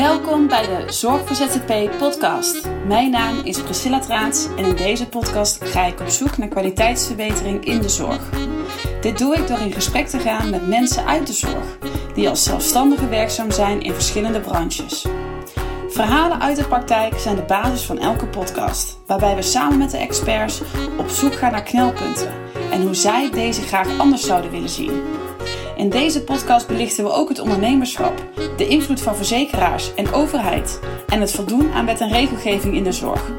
Welkom bij de Zorg voor ZZP podcast. Mijn naam is Priscilla Traats en in deze podcast ga ik op zoek naar kwaliteitsverbetering in de zorg. Dit doe ik door in gesprek te gaan met mensen uit de zorg, die als zelfstandige werkzaam zijn in verschillende branches. Verhalen uit de praktijk zijn de basis van elke podcast, waarbij we samen met de experts op zoek gaan naar knelpunten en hoe zij deze graag anders zouden willen zien. In deze podcast belichten we ook het ondernemerschap, de invloed van verzekeraars en overheid en het voldoen aan wet en regelgeving in de zorg.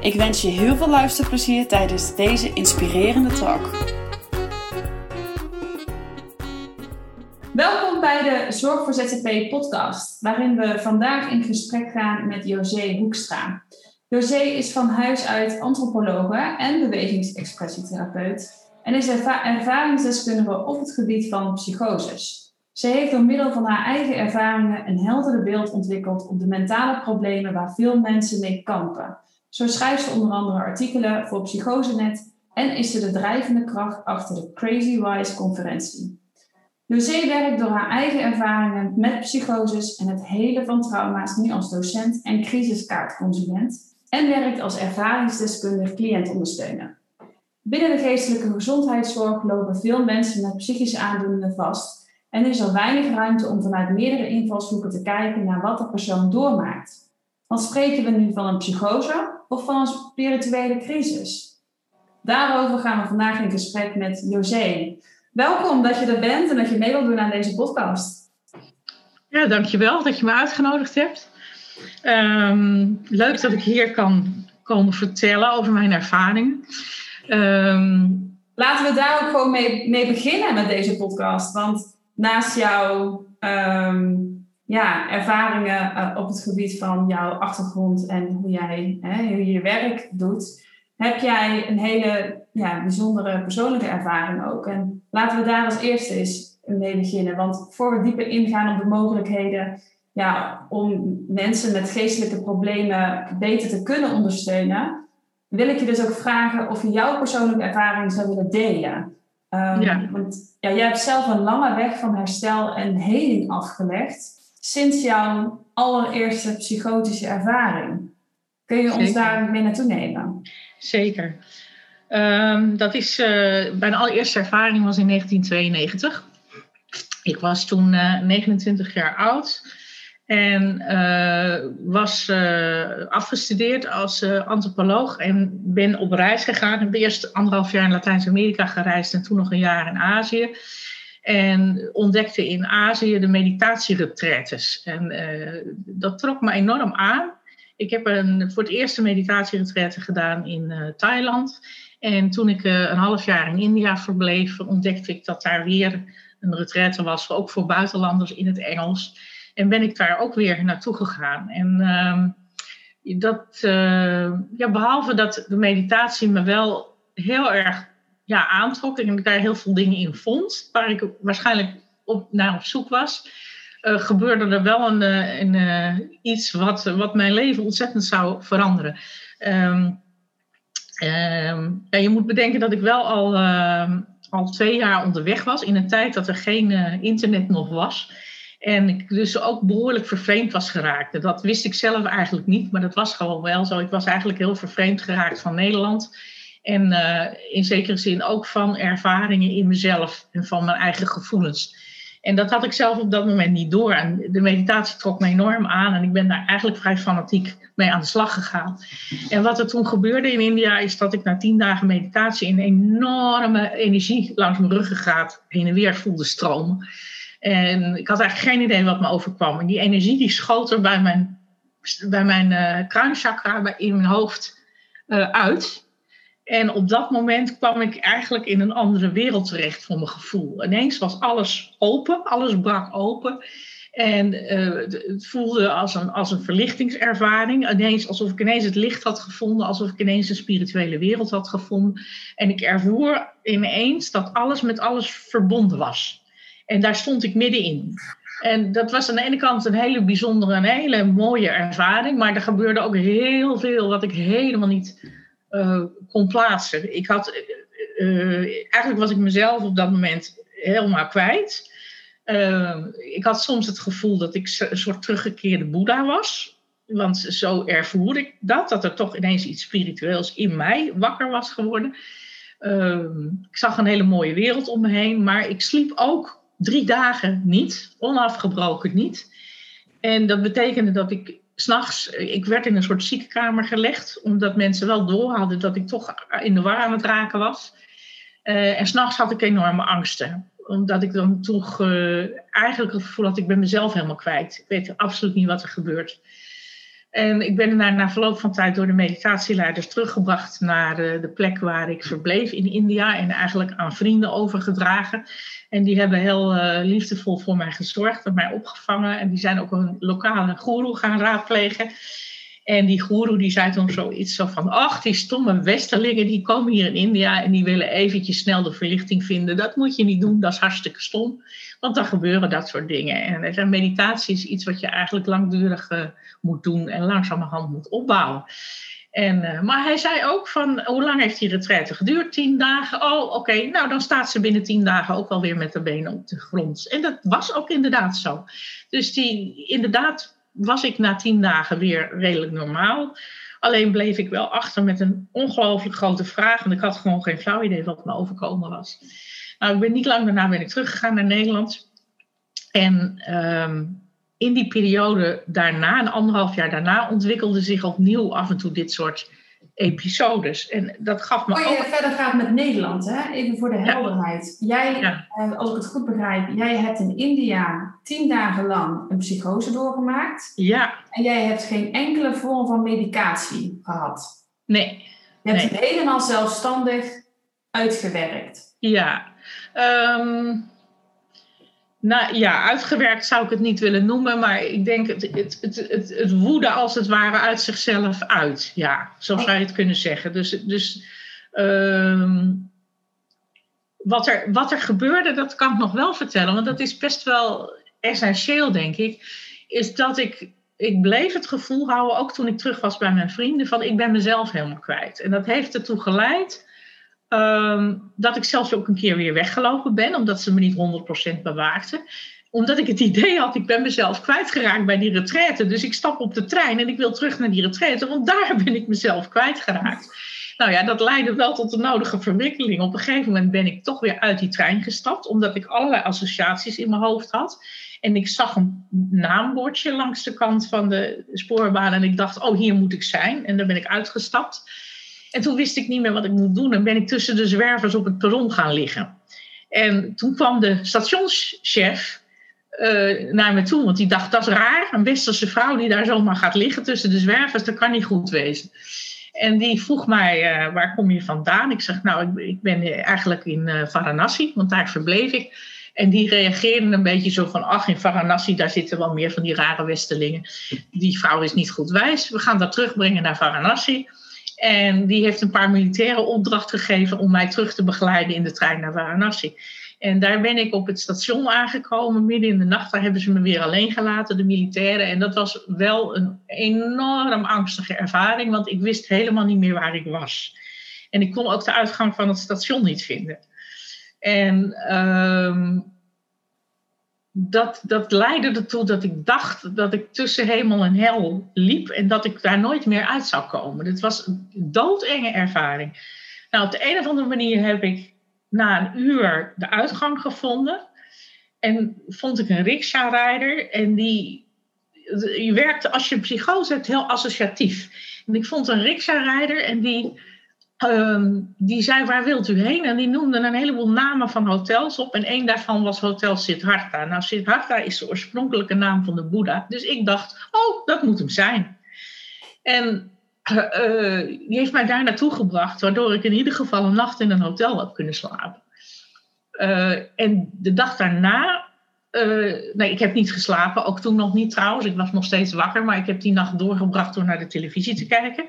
Ik wens je heel veel luisterplezier tijdens deze inspirerende talk. Welkom bij de Zorg voor ZZP podcast, waarin we vandaag in gesprek gaan met José Hoekstra. José is van huis uit antropologe en bewegingsexpressietherapeut en is ervaringsdeskundige op het gebied van psychoses. Ze heeft door middel van haar eigen ervaringen een helder beeld ontwikkeld op de mentale problemen waar veel mensen mee kampen. Zo schrijft ze onder andere artikelen voor Psychosenet en is ze de drijvende kracht achter de Crazy Wise conferentie. José werkt door haar eigen ervaringen met psychoses en het helen van trauma's nu als docent en crisiskaartconsument en werkt als ervaringsdeskundig cliëntondersteuner. Binnen de geestelijke gezondheidszorg lopen veel mensen met psychische aandoeningen vast en er is al weinig ruimte om vanuit meerdere invalshoeken te kijken naar wat de persoon doormaakt. Want spreken we nu van een psychose of van een spirituele crisis? Daarover gaan we vandaag in gesprek met José. Welkom dat je er bent en dat je mee wilt doen aan deze podcast. Ja, dankjewel dat je me uitgenodigd hebt. Ehm, leuk dat ik hier kan komen vertellen over mijn ervaringen. Um, Laten we daar ook gewoon mee, mee beginnen met deze podcast. Want naast jouw ehm, ja, ervaringen uh, op het gebied van jouw achtergrond en hoe jij hè, hoe je werk doet, heb jij een hele ja, bijzondere persoonlijke ervaring ook. En laten we daar als eerste eens mee beginnen. Want voor we dieper ingaan op de mogelijkheden ja, om mensen met geestelijke problemen beter te kunnen ondersteunen, wil ik je dus ook vragen of je jouw persoonlijke ervaring zou willen delen. Um, ja. Want ja, jij hebt zelf een lange weg van herstel en heling afgelegd sinds jouw allereerste psychotische ervaring. Kun je ons daar mee naartoe nemen? Zeker. Um, dat is, uh, mijn allereerste ervaring was in 1992. Ik was toen uh, eh, 29 jaar oud. En uh, was uh, afgestudeerd als uh, antropoloog en ben op reis gegaan. Ik heb eerst anderhalf jaar in Latijns-Amerika gereisd en toen nog een jaar in Azië. En ontdekte in Azië de meditatieretretes. En dat trok me enorm aan. Ik heb een, voor het eerst een meditatieretraite gedaan in Thailand. En toen ik een half jaar in India verbleef, ontdekte ik dat daar weer een retraite was, ook voor buitenlanders in het Engels. En ben ik daar ook weer naartoe gegaan. En uh, dat, uh, ja, behalve dat de meditatie me wel heel erg ja, aantrok en ik daar heel veel dingen in vond, waar ik waarschijnlijk op, naar op zoek was, uh, gebeurde er wel een, eh, een, iets wat, wat mijn leven ontzettend zou veranderen. Um, um, ja, je moet bedenken dat ik wel al, ehm, al twee jaar onderweg was in een tijd dat er geen internet nog was. En ik dus ook behoorlijk vervreemd was geraakt. Dat wist ik zelf eigenlijk niet, maar dat was gewoon wel zo. Ik was eigenlijk heel vervreemd geraakt van Nederland. En uh, in zekere zin ook van ervaringen in mezelf en van mijn eigen gevoelens. En dat had ik zelf op dat moment niet door. En de meditatie trok me enorm aan en ik ben daar eigenlijk vrij fanatiek mee aan de slag gegaan. En wat er toen gebeurde in India is dat ik na tien dagen meditatie een enorme energie langs mijn ruggengraat heen en weer voelde stromen. En ik had eigenlijk geen idee wat me overkwam. En die energie die schoot er bij mijn, bij mijn uh, kruinchakra in mijn hoofd uh, uit. En op dat moment kwam ik eigenlijk in een andere wereld terecht voor mijn gevoel. Ineens was alles open, alles brak open. En uh, het voelde als een, als een verlichtingservaring. Ineens alsof ik ineens het licht had gevonden, alsof ik ineens een spirituele wereld had gevonden. En ik ervoer ineens dat alles met alles verbonden was. En daar stond ik middenin. En dat was aan de ene kant een hele bijzondere, een hele mooie ervaring. Maar er gebeurde ook heel veel wat ik helemaal niet uh, kon plaatsen. Ik had, uh, eigenlijk was ik mezelf op dat moment helemaal kwijt. Ik had soms het gevoel dat ik een soort teruggekeerde Boeddha was. Want zo ervoer ik dat, dat er toch ineens iets spiritueels in mij wakker was geworden. Ik zag een hele mooie wereld om me heen, maar ik sliep ook drie dagen niet, onafgebroken niet. En dat betekende dat ik s'nachts, ik werd in een soort ziekenkamer gelegd, omdat mensen wel door hadden dat ik toch in de war aan het raken was. Uh, en s'nachts had ik enorme angsten omdat ik dan toch uh, eigenlijk het gevoel had, ik ben mezelf helemaal kwijt. Ik weet absoluut niet wat er gebeurt. En ik ben na, na verloop van tijd door de meditatieleiders teruggebracht naar de, de, plek waar ik verbleef in India. En eigenlijk aan vrienden overgedragen. En die hebben heel uh, liefdevol voor mij gezorgd en mij opgevangen. En die zijn ook een lokale guru gaan raadplegen. En die guru die zei toen zoiets zo van, ach, die stomme westerlingen die komen hier in India en die willen eventjes snel de verlichting vinden. Dat moet je niet doen, dat is hartstikke stom. Want dan gebeuren dat soort dingen. En meditatie is iets wat je eigenlijk langdurig uh, moet doen en langzamerhand moet opbouwen. En, uh, maar hij zei ook van, hoe lang heeft die retraite geduurd? Tien dagen? Oh, oké, nou dan staat ze binnen tien dagen ook wel weer met de benen op de grond. En dat was ook inderdaad zo. Dus die, inderdaad was ik na tien dagen weer redelijk normaal. Alleen bleef ik wel achter met een ongelooflijk grote vraag. En ik had gewoon geen flauw idee wat me overkomen was. Nou, ik ben niet lang daarna ben ik teruggegaan naar Nederland. En um, in die periode daarna, een anderhalf jaar daarna, ontwikkelde zich opnieuw af en toe dit soort episodes. En dat gaf me. Voor je verder gaat met Nederland, hè? even voor de helderheid. Jij, eh, als ik het goed begrijp, jij hebt in India tien dagen lang een psychose doorgemaakt. Ja. En jij hebt geen enkele vorm van medicatie gehad. Nee. Je hebt nee. het helemaal zelfstandig uitgewerkt. Ja. Um, nou ja, uitgewerkt zou ik het niet willen noemen, maar ik denk het, het, het, het, het woede als het ware uit zichzelf uit. Ja, zo zou je het kunnen zeggen. Dus, dus um, wat, er, wat er gebeurde, dat kan ik nog wel vertellen, want dat is best wel essentieel, denk ik. Is dat ik, ik bleef het gevoel houden, ook toen ik terug was bij mijn vrienden, van ik ben mezelf helemaal kwijt. En dat heeft ertoe geleid Um, dat ik zelfs ook een keer weer weggelopen ben, omdat ze me niet 100% bewaakten. Omdat ik het idee had, ik ben mezelf kwijtgeraakt bij die retraite. Dus ik stap op de trein en ik wil terug naar die retraite, want daar ben ik mezelf kwijtgeraakt. Nou ja, dat leidde wel tot de nodige verwikkeling. Op een gegeven moment ben ik toch weer uit die trein gestapt, omdat ik allerlei associaties in mijn hoofd had. En ik zag een naambordje langs de kant van de spoorbaan en ik dacht, oh, hier moet ik zijn. En daar ben ik uitgestapt. En toen wist ik niet meer wat ik moet doen en ben ik tussen de zwervers op het perron gaan liggen. En toen kwam de stationschef uh, naar me toe, want die dacht dat is raar, een westerse vrouw die daar zomaar gaat liggen tussen de zwervers, dat kan niet goed wezen. En die vroeg mij, uh, waar kom je vandaan? Ik zeg, nou, ik, ben eigenlijk in uh, Varanasi, want daar verbleef ik. En die reageerden een beetje zo van, ach, in Varanasi, daar zitten wel meer van die rare westerlingen. Die vrouw is niet goed wijs, we gaan dat terugbrengen naar Varanasi. En die heeft een paar militairen opdracht gegeven om mij terug te begeleiden in de trein naar Varanasi. En daar ben ik op het station aangekomen, midden in de nacht. Daar hebben ze me weer alleen gelaten, de militairen. En dat was wel een enorm angstige ervaring, want ik wist helemaal niet meer waar ik was. En ik kon ook de uitgang van het station niet vinden. En um, dat, dat leidde ertoe dat ik dacht dat ik tussen hemel en hel liep en dat ik daar nooit meer uit zou komen. Dit was een doodenge ervaring. Nou, op de een of andere manier heb ik na een uur de uitgang gevonden. En vond ik een riksja-rijder en die je werkte als je een psychose hebt heel associatief. En ik vond een riksja-rijder en die Um, die zei, waar wilt u heen? En die noemde een heleboel namen van hotels op. En één daarvan was Hotel Siddhartha. Nou, Siddhartha is de oorspronkelijke naam van de Boeddha. Dus ik dacht, oh, dat moet hem zijn. En uh, die heeft mij daar naartoe gebracht, waardoor ik in ieder geval een nacht in een hotel heb kunnen slapen. Uh, en de dag daarna, nee, ik heb niet geslapen, ook toen nog niet trouwens. Ik was nog steeds wakker, maar ik heb die nacht doorgebracht door naar de televisie te kijken.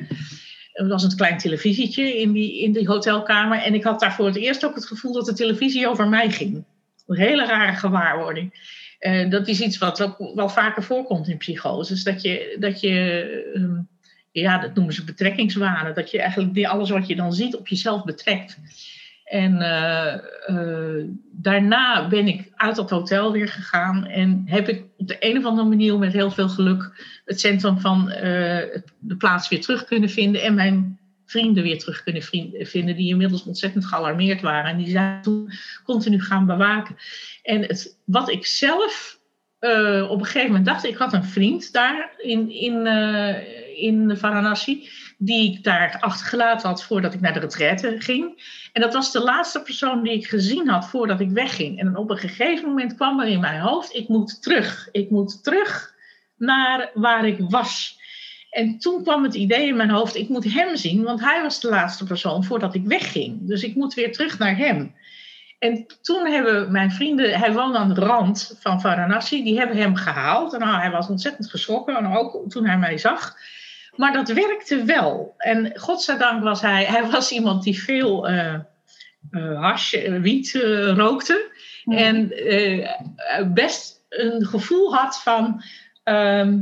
Er was een klein televisietje in die, in die hotelkamer. En ik had daar voor het eerst ook het gevoel dat de televisie over mij ging. Een hele rare gewaarwording. Uh, dat is iets wat ook wel vaker voorkomt in psychoses. Dat je, dat je um, ja, dat noemen ze betrekkingswanen. Dat je eigenlijk alles wat je dan ziet op jezelf betrekt. En daarna ben ik uit dat hotel weer gegaan en heb ik op de een of andere manier met heel veel geluk het centrum van de plaats weer terug kunnen vinden en mijn vrienden weer terug kunnen vinden die inmiddels ontzettend gealarmeerd waren. En die zijn toen continu gaan bewaken. En het, wat ik zelf op een gegeven moment dacht, ik had een vriend daar in, in, in Varanasi, die ik daar achtergelaten had voordat ik naar de retraite ging. En dat was de laatste persoon die ik gezien had voordat ik wegging. En op een gegeven moment kwam er in mijn hoofd, ik moet terug. Ik moet terug naar waar ik was. En toen kwam het idee in mijn hoofd, ik moet hem zien, want hij was de laatste persoon voordat ik wegging. Dus ik moet weer terug naar hem. En toen hebben mijn vrienden, hij woonde aan de rand van Varanasi, die hebben hem gehaald. En nou, hij was ontzettend geschrokken, en ook toen hij mij zag. Maar dat werkte wel. En godzijdank was hij, hij was iemand die veel uh, hash, wiet rookte. En best een gevoel had van, ehm,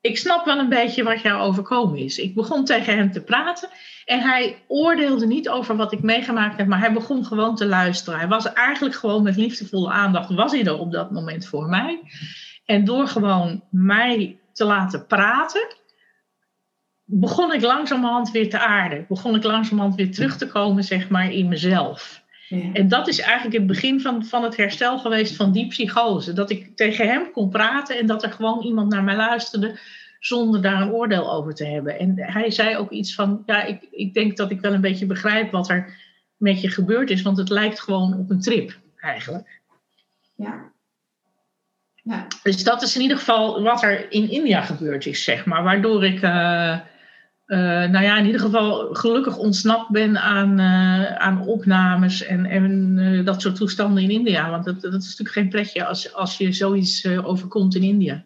ik snap wel een beetje wat jou overkomen is. Ik begon tegen hem te praten en hij oordeelde niet over wat ik meegemaakt heb, maar hij begon gewoon te luisteren. Hij was eigenlijk gewoon met liefdevolle aandacht, was hij er op dat moment voor mij. En door gewoon mij te laten praten, begon ik langzamerhand weer te aarden. Begon ik langzamerhand weer terug te komen, zeg maar, in mezelf. Ja. En dat is eigenlijk het begin van, van het herstel geweest van die psychose. Dat ik tegen hem kon praten en dat er gewoon iemand naar mij luisterde zonder daar een oordeel over te hebben. En hij zei ook iets van, ja, ik, ik denk dat ik wel een beetje begrijp wat er met je gebeurd is, want het lijkt gewoon op een trip eigenlijk. Ja. ja. Dus dat is in ieder geval wat er in India gebeurd is, zeg maar, waardoor ik... Uh, uh, nou ja, in ieder geval gelukkig ontsnapt ben aan, uh, aan opnames en, en uh, dat soort toestanden in India. Want dat, dat is natuurlijk geen pretje als, als je zoiets overkomt in India.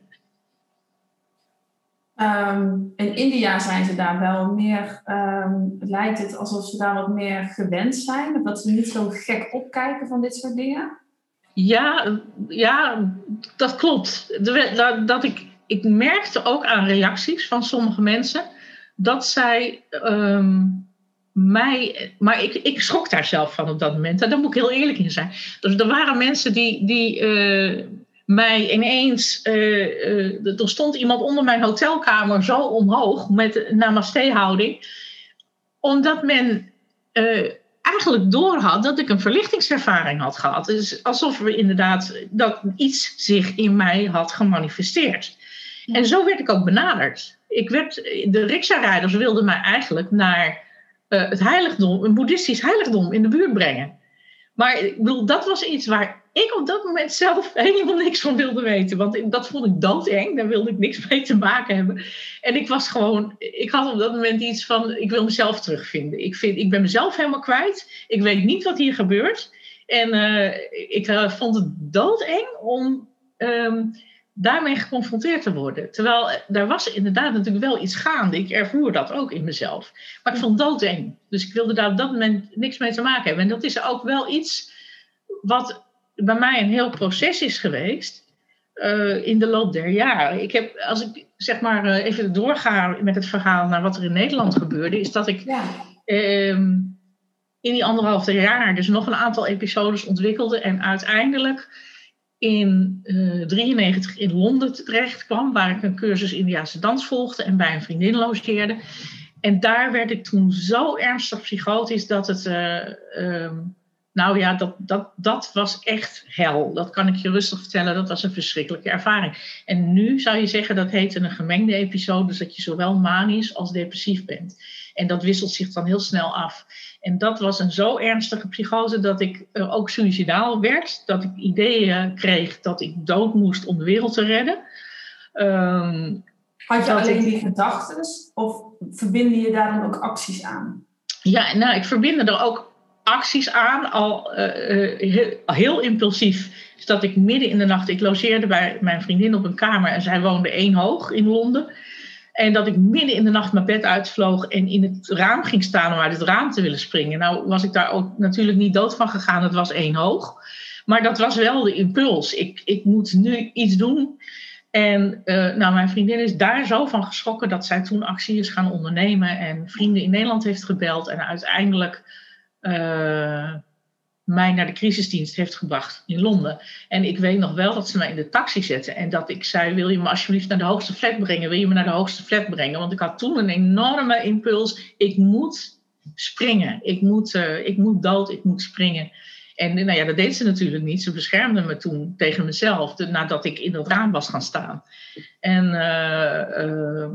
Um, in India zijn ze daar wel meer, um, lijkt het alsof ze daar wat meer gewend zijn. Of dat ze niet zo gek opkijken van dit soort dingen. Ja, ja dat klopt. Dat, dat ik, ik merkte ook aan reacties van sommige mensen dat zij um, mij. Maar ik, ik schrok daar zelf van op dat moment. En daar moet ik heel eerlijk in zijn. Dus er waren mensen die. die uh, mij ineens, uh, uh, er stond iemand onder mijn hotelkamer zo omhoog met namaste-houding, omdat men uh, eigenlijk doorhad dat ik een verlichtingservaring had gehad. Dus alsof er inderdaad dat iets zich in mij had gemanifesteerd. En zo werd ik ook benaderd. Ik werd, de riksha-rijders wilden mij eigenlijk naar het heiligdom, een boeddhistisch heiligdom in de buurt brengen. Maar dat was iets waar ik op dat moment zelf helemaal niks van wilde weten. Want dat vond ik doodeng. Daar wilde ik niks mee te maken hebben. En ik was gewoon, ik had op dat moment iets van, ik wil mezelf terugvinden. Ik, vind, ik ben mezelf helemaal kwijt. Ik weet niet wat hier gebeurt. En uh, ik uh, vond het doodeng om um, daarmee geconfronteerd te worden. Terwijl uh, daar was inderdaad natuurlijk wel iets gaande. Ik ervoer dat ook in mezelf. Maar ik vond het doodeng. Dus ik wilde daar op dat moment niks mee te maken hebben. En dat is ook wel iets wat bij mij een heel proces is geweest uh, in de loop der jaren. Ik heb, als ik zeg maar uh, even doorga met het verhaal naar wat er in Nederland gebeurde, is dat ik ja. um, in die anderhalf jaar dus nog een aantal episodes ontwikkelde en uiteindelijk in 1993 uh, in Londen terecht kwam, waar ik een cursus Indiaanse dans volgde en bij een vriendin logeerde. En daar werd ik toen zo ernstig psychotisch dat het. Um, nou ja, dat, dat, dat was echt hel. Dat kan ik je rustig vertellen. Dat was een verschrikkelijke ervaring. En nu zou je zeggen dat heet een gemengde episode. Dus dat je zowel manisch als depressief bent. En dat wisselt zich dan heel snel af. En dat was een zo ernstige psychose dat ik uh, ook suicidaal werd. Dat ik ideeën kreeg dat ik dood moest om de wereld te redden. Um, Had je alleen ik... die gedachten? Of verbinden je daar dan ook acties aan? Ja, nou, ik verbind er ook acties aan, al uh, heel, heel, impulsief. Dus dat ik midden in de nacht, ik logeerde bij mijn vriendin op een kamer en zij woonde één hoog in Londen. En dat ik midden in de nacht mijn bed uitvloog en in het raam ging staan om uit het raam te willen springen. Nou was ik daar ook natuurlijk niet dood van gegaan, het was één hoog. Maar dat was wel de impuls. Ik, ik moet nu iets doen. En uh, nou, mijn vriendin is daar zo van geschrokken dat zij toen actie is gaan ondernemen en vrienden in Nederland heeft gebeld. En uiteindelijk mij naar de crisisdienst heeft gebracht in Londen. En ik weet nog wel dat ze mij in de taxi zetten en dat ik zei: Wil je me alsjeblieft naar de hoogste flat brengen? Wil je me naar de hoogste flat brengen? Want ik had toen een enorme impuls: ik moet springen. Ik moet, uh, ik moet dood, ik moet springen. En nou ja, dat deed ze natuurlijk niet. Ze beschermde me toen tegen mezelf, nadat ik in dat raam was gaan staan. En uh,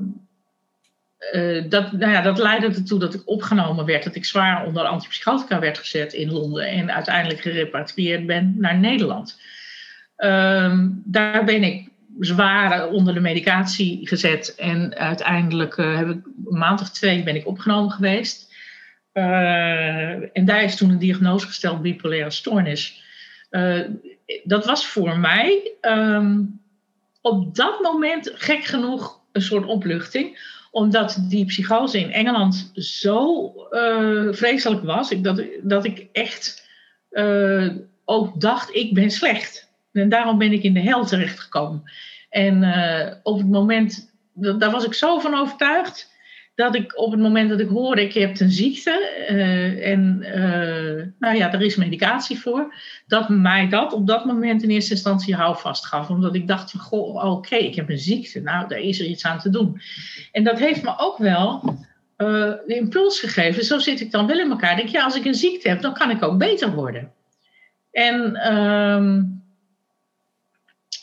dat, nou ja, dat leidde ertoe dat ik opgenomen werd, dat ik zwaar onder antipsychotica werd gezet in Londen en uiteindelijk gerepatrieerd ben naar Nederland. Uh, daar ben ik zwaar onder de medicatie gezet en uiteindelijk uh, heb ik een maand of twee ben ik opgenomen geweest. Uh, en daar is toen een diagnose gesteld, bipolaire stoornis. dat was voor mij um, op dat moment gek genoeg een soort opluchting omdat die psychose in Engeland zo uh, vreselijk was, dat, dat ik echt uh, ook dacht, ik ben slecht. En daarom ben ik in de hel terechtgekomen. En uh, op het moment, daar was ik zo van overtuigd, dat ik op het moment dat ik hoorde, ik heb een ziekte uh, en uh, nou ja, er is medicatie voor, dat mij dat op dat moment in eerste instantie houvast gaf. Omdat ik dacht van, goh, oké, ik heb een ziekte, nou, daar is er iets aan te doen. En dat heeft me ook wel de impuls gegeven. Zo zit ik dan wel in elkaar. Denk, ja, als ik een ziekte heb, dan kan ik ook beter worden. En ehm,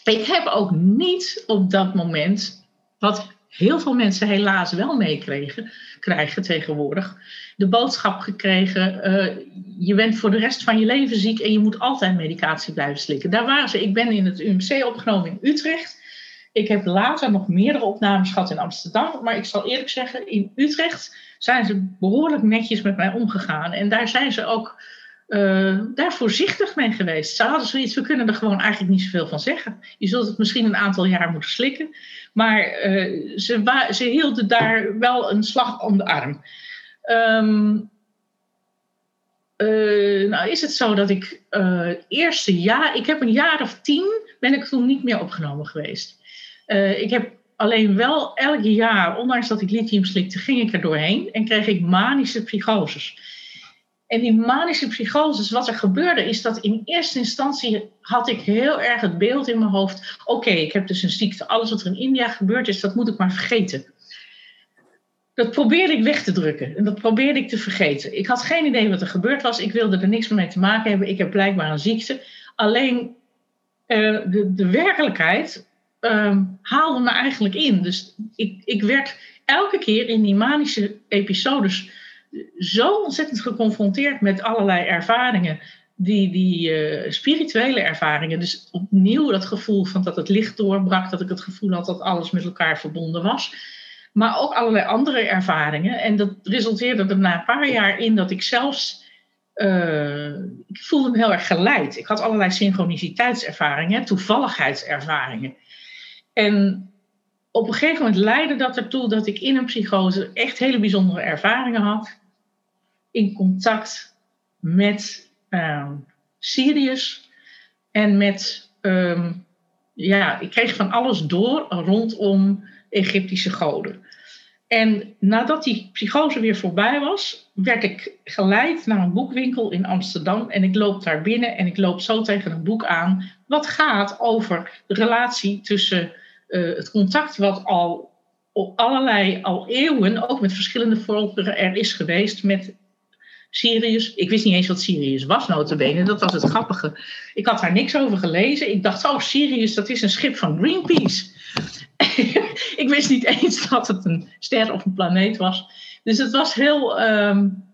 ik heb ook niet op dat moment, wat heel veel mensen helaas wel meekregen, krijgen tegenwoordig. De boodschap gekregen, uh, je bent voor de rest van je leven ziek en je moet altijd medicatie blijven slikken. Daar waren ze. Ik ben in het UMC opgenomen in Utrecht. Ik heb later nog meerdere opnames gehad in Amsterdam. Maar ik zal eerlijk zeggen, in Utrecht zijn ze behoorlijk netjes met mij omgegaan. En daar zijn ze ook uh, daar voorzichtig mee geweest. Ze hadden zoiets, we kunnen er gewoon eigenlijk niet zoveel van zeggen. Je zult het misschien een aantal jaar moeten slikken. Maar uh, ze, ze, hielden daar wel een slag om de arm. Um, uh, nou is het zo dat ik eerste jaar, ik heb een jaar of tien, ben ik toen niet meer opgenomen geweest. ik heb alleen wel elk jaar, ondanks dat ik lithium slikte, ging ik er doorheen en kreeg ik manische psychoses. En die manische psychoses, wat er gebeurde, is dat in eerste instantie had ik heel erg het beeld in mijn hoofd. Oké, ik heb dus een ziekte. Alles wat er in India gebeurd is, dat moet ik maar vergeten. Dat probeerde ik weg te drukken. En dat probeerde ik te vergeten. Ik had geen idee wat er gebeurd was. Ik wilde er niks mee te maken hebben. Ik heb blijkbaar een ziekte. Alleen uh, de, de werkelijkheid uh, haalde me eigenlijk in. Dus ik, ik werd elke keer in die manische episodes zo ontzettend geconfronteerd met allerlei ervaringen. Die, die uh, spirituele ervaringen. Dus opnieuw dat gevoel van dat het licht doorbrak. Dat ik het gevoel had dat alles met elkaar verbonden was. Maar ook allerlei andere ervaringen. En dat resulteerde er na een paar jaar in dat ik zelfs. Uh, ik voelde me heel erg geleid. Ik had allerlei synchroniciteitservaringen, toevalligheidservaringen. En op een gegeven moment leidde dat ertoe dat ik in een psychose echt hele bijzondere ervaringen had in contact met um, Sirius en met, um, ja, ik kreeg van alles door rondom Egyptische goden. En nadat die psychose weer voorbij was, werd ik geleid naar een boekwinkel in Amsterdam. En ik loop daar binnen en ik loop zo tegen een boek aan. Wat gaat over de relatie tussen uh, het contact wat al op allerlei, al eeuwen, ook met verschillende volkeren, er is geweest met Sirius. Ik wist niet eens wat Sirius was, notabene. Dat was het grappige. Ik had daar niks over gelezen. Ik dacht, oh, Sirius, dat is een schip van Greenpeace. ik wist niet eens dat het een ster of een planeet was. Dus het was heel... Um,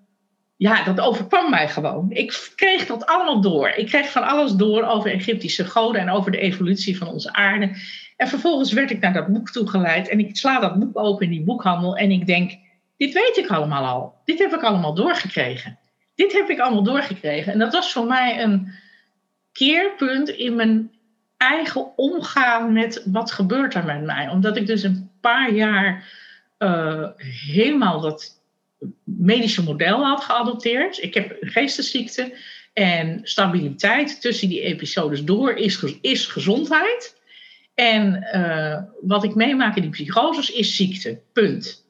ja, dat overkwam mij gewoon. Ik kreeg dat allemaal door. Ik kreeg van alles door over Egyptische goden en over de evolutie van onze aarde. En vervolgens werd ik naar dat boek toegeleid. En ik sla dat boek open in die boekhandel. En ik denk, dit weet ik allemaal al. Dit heb ik allemaal doorgekregen. Dit heb ik allemaal doorgekregen. En dat was voor mij een keerpunt in mijn eigen omgaan met wat gebeurt er met mij. Omdat ik dus een paar jaar uh, helemaal dat medische model had geadopteerd. Ik heb geestesziekte en stabiliteit tussen die episodes door is, is gezondheid. En uh, wat ik meemaak in die psychoses is ziekte. Punt.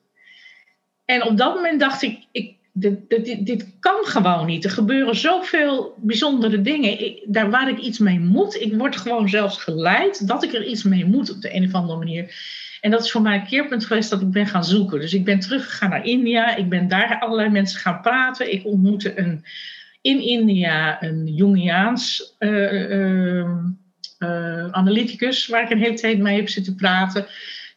En op dat moment dacht ik, ik dit, dit, dit, kan gewoon niet. Er gebeuren zoveel bijzondere dingen ik, daar waar ik iets mee moet. Ik word gewoon zelfs geleid dat ik er iets mee moet op de een of andere manier. En dat is voor mij een keerpunt geweest dat ik ben gaan zoeken. Dus ik ben teruggegaan naar India. Ik ben daar allerlei mensen gaan praten. Ik ontmoette een, in India een Jungiaans uh, analyticus, waar ik een hele tijd mee heb zitten praten.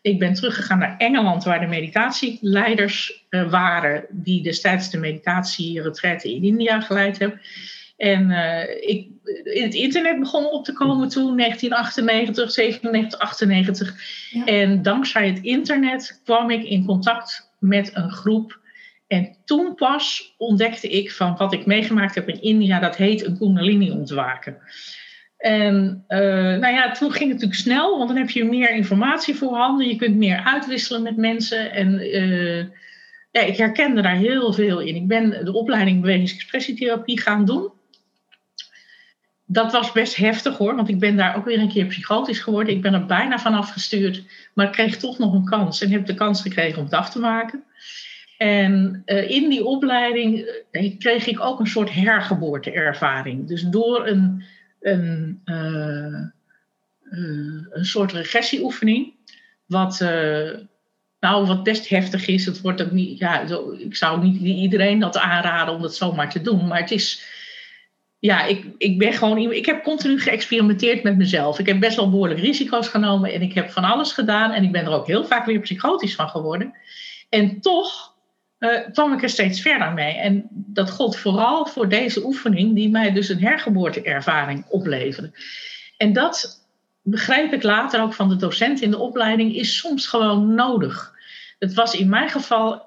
Ik ben teruggegaan naar Engeland, waar de meditatieleiders uh, waren, die destijds de meditatieretretten in India geleid hebben. En uh, ik, in het internet begon op te komen toen, 1998, 97, 98. Ja. En dankzij het internet kwam ik in contact met een groep. En toen pas ontdekte ik van wat ik meegemaakt heb in India, dat heet een Kundalini-ontwaken. En uh, nou ja, toen ging het natuurlijk snel, want dan heb je meer informatie voorhanden. Je kunt meer uitwisselen met mensen. En uh, ja, ik herkende daar heel veel in. Ik ben de opleiding bewegingsexpressietherapie gaan doen. Dat was best heftig hoor, want ik ben daar ook weer een keer psychotisch geworden. Ik ben er bijna van afgestuurd, maar kreeg toch nog een kans en heb de kans gekregen om het af te maken. En uh, in die opleiding kreeg ik ook een soort hergeboorte-ervaring. Dus door een een, uh, uh, een soort regressieoefening. Wat, uh, nou, wat best heftig is. Het wordt ook niet, ja, ik zou niet iedereen dat aanraden om dat zomaar te doen. Maar het is, ja, ik, ik ben gewoon, ik heb continu geëxperimenteerd met mezelf. Ik heb best wel behoorlijk risico's genomen en ik heb van alles gedaan. En ik ben er ook heel vaak weer psychotisch van geworden. En toch uh, kwam ik er steeds verder mee. En dat gold vooral voor deze oefening, die mij dus een hergeboorteervaring opleverde. En dat begreep ik later ook van de docent in de opleiding, is soms gewoon nodig. Het was in mijn geval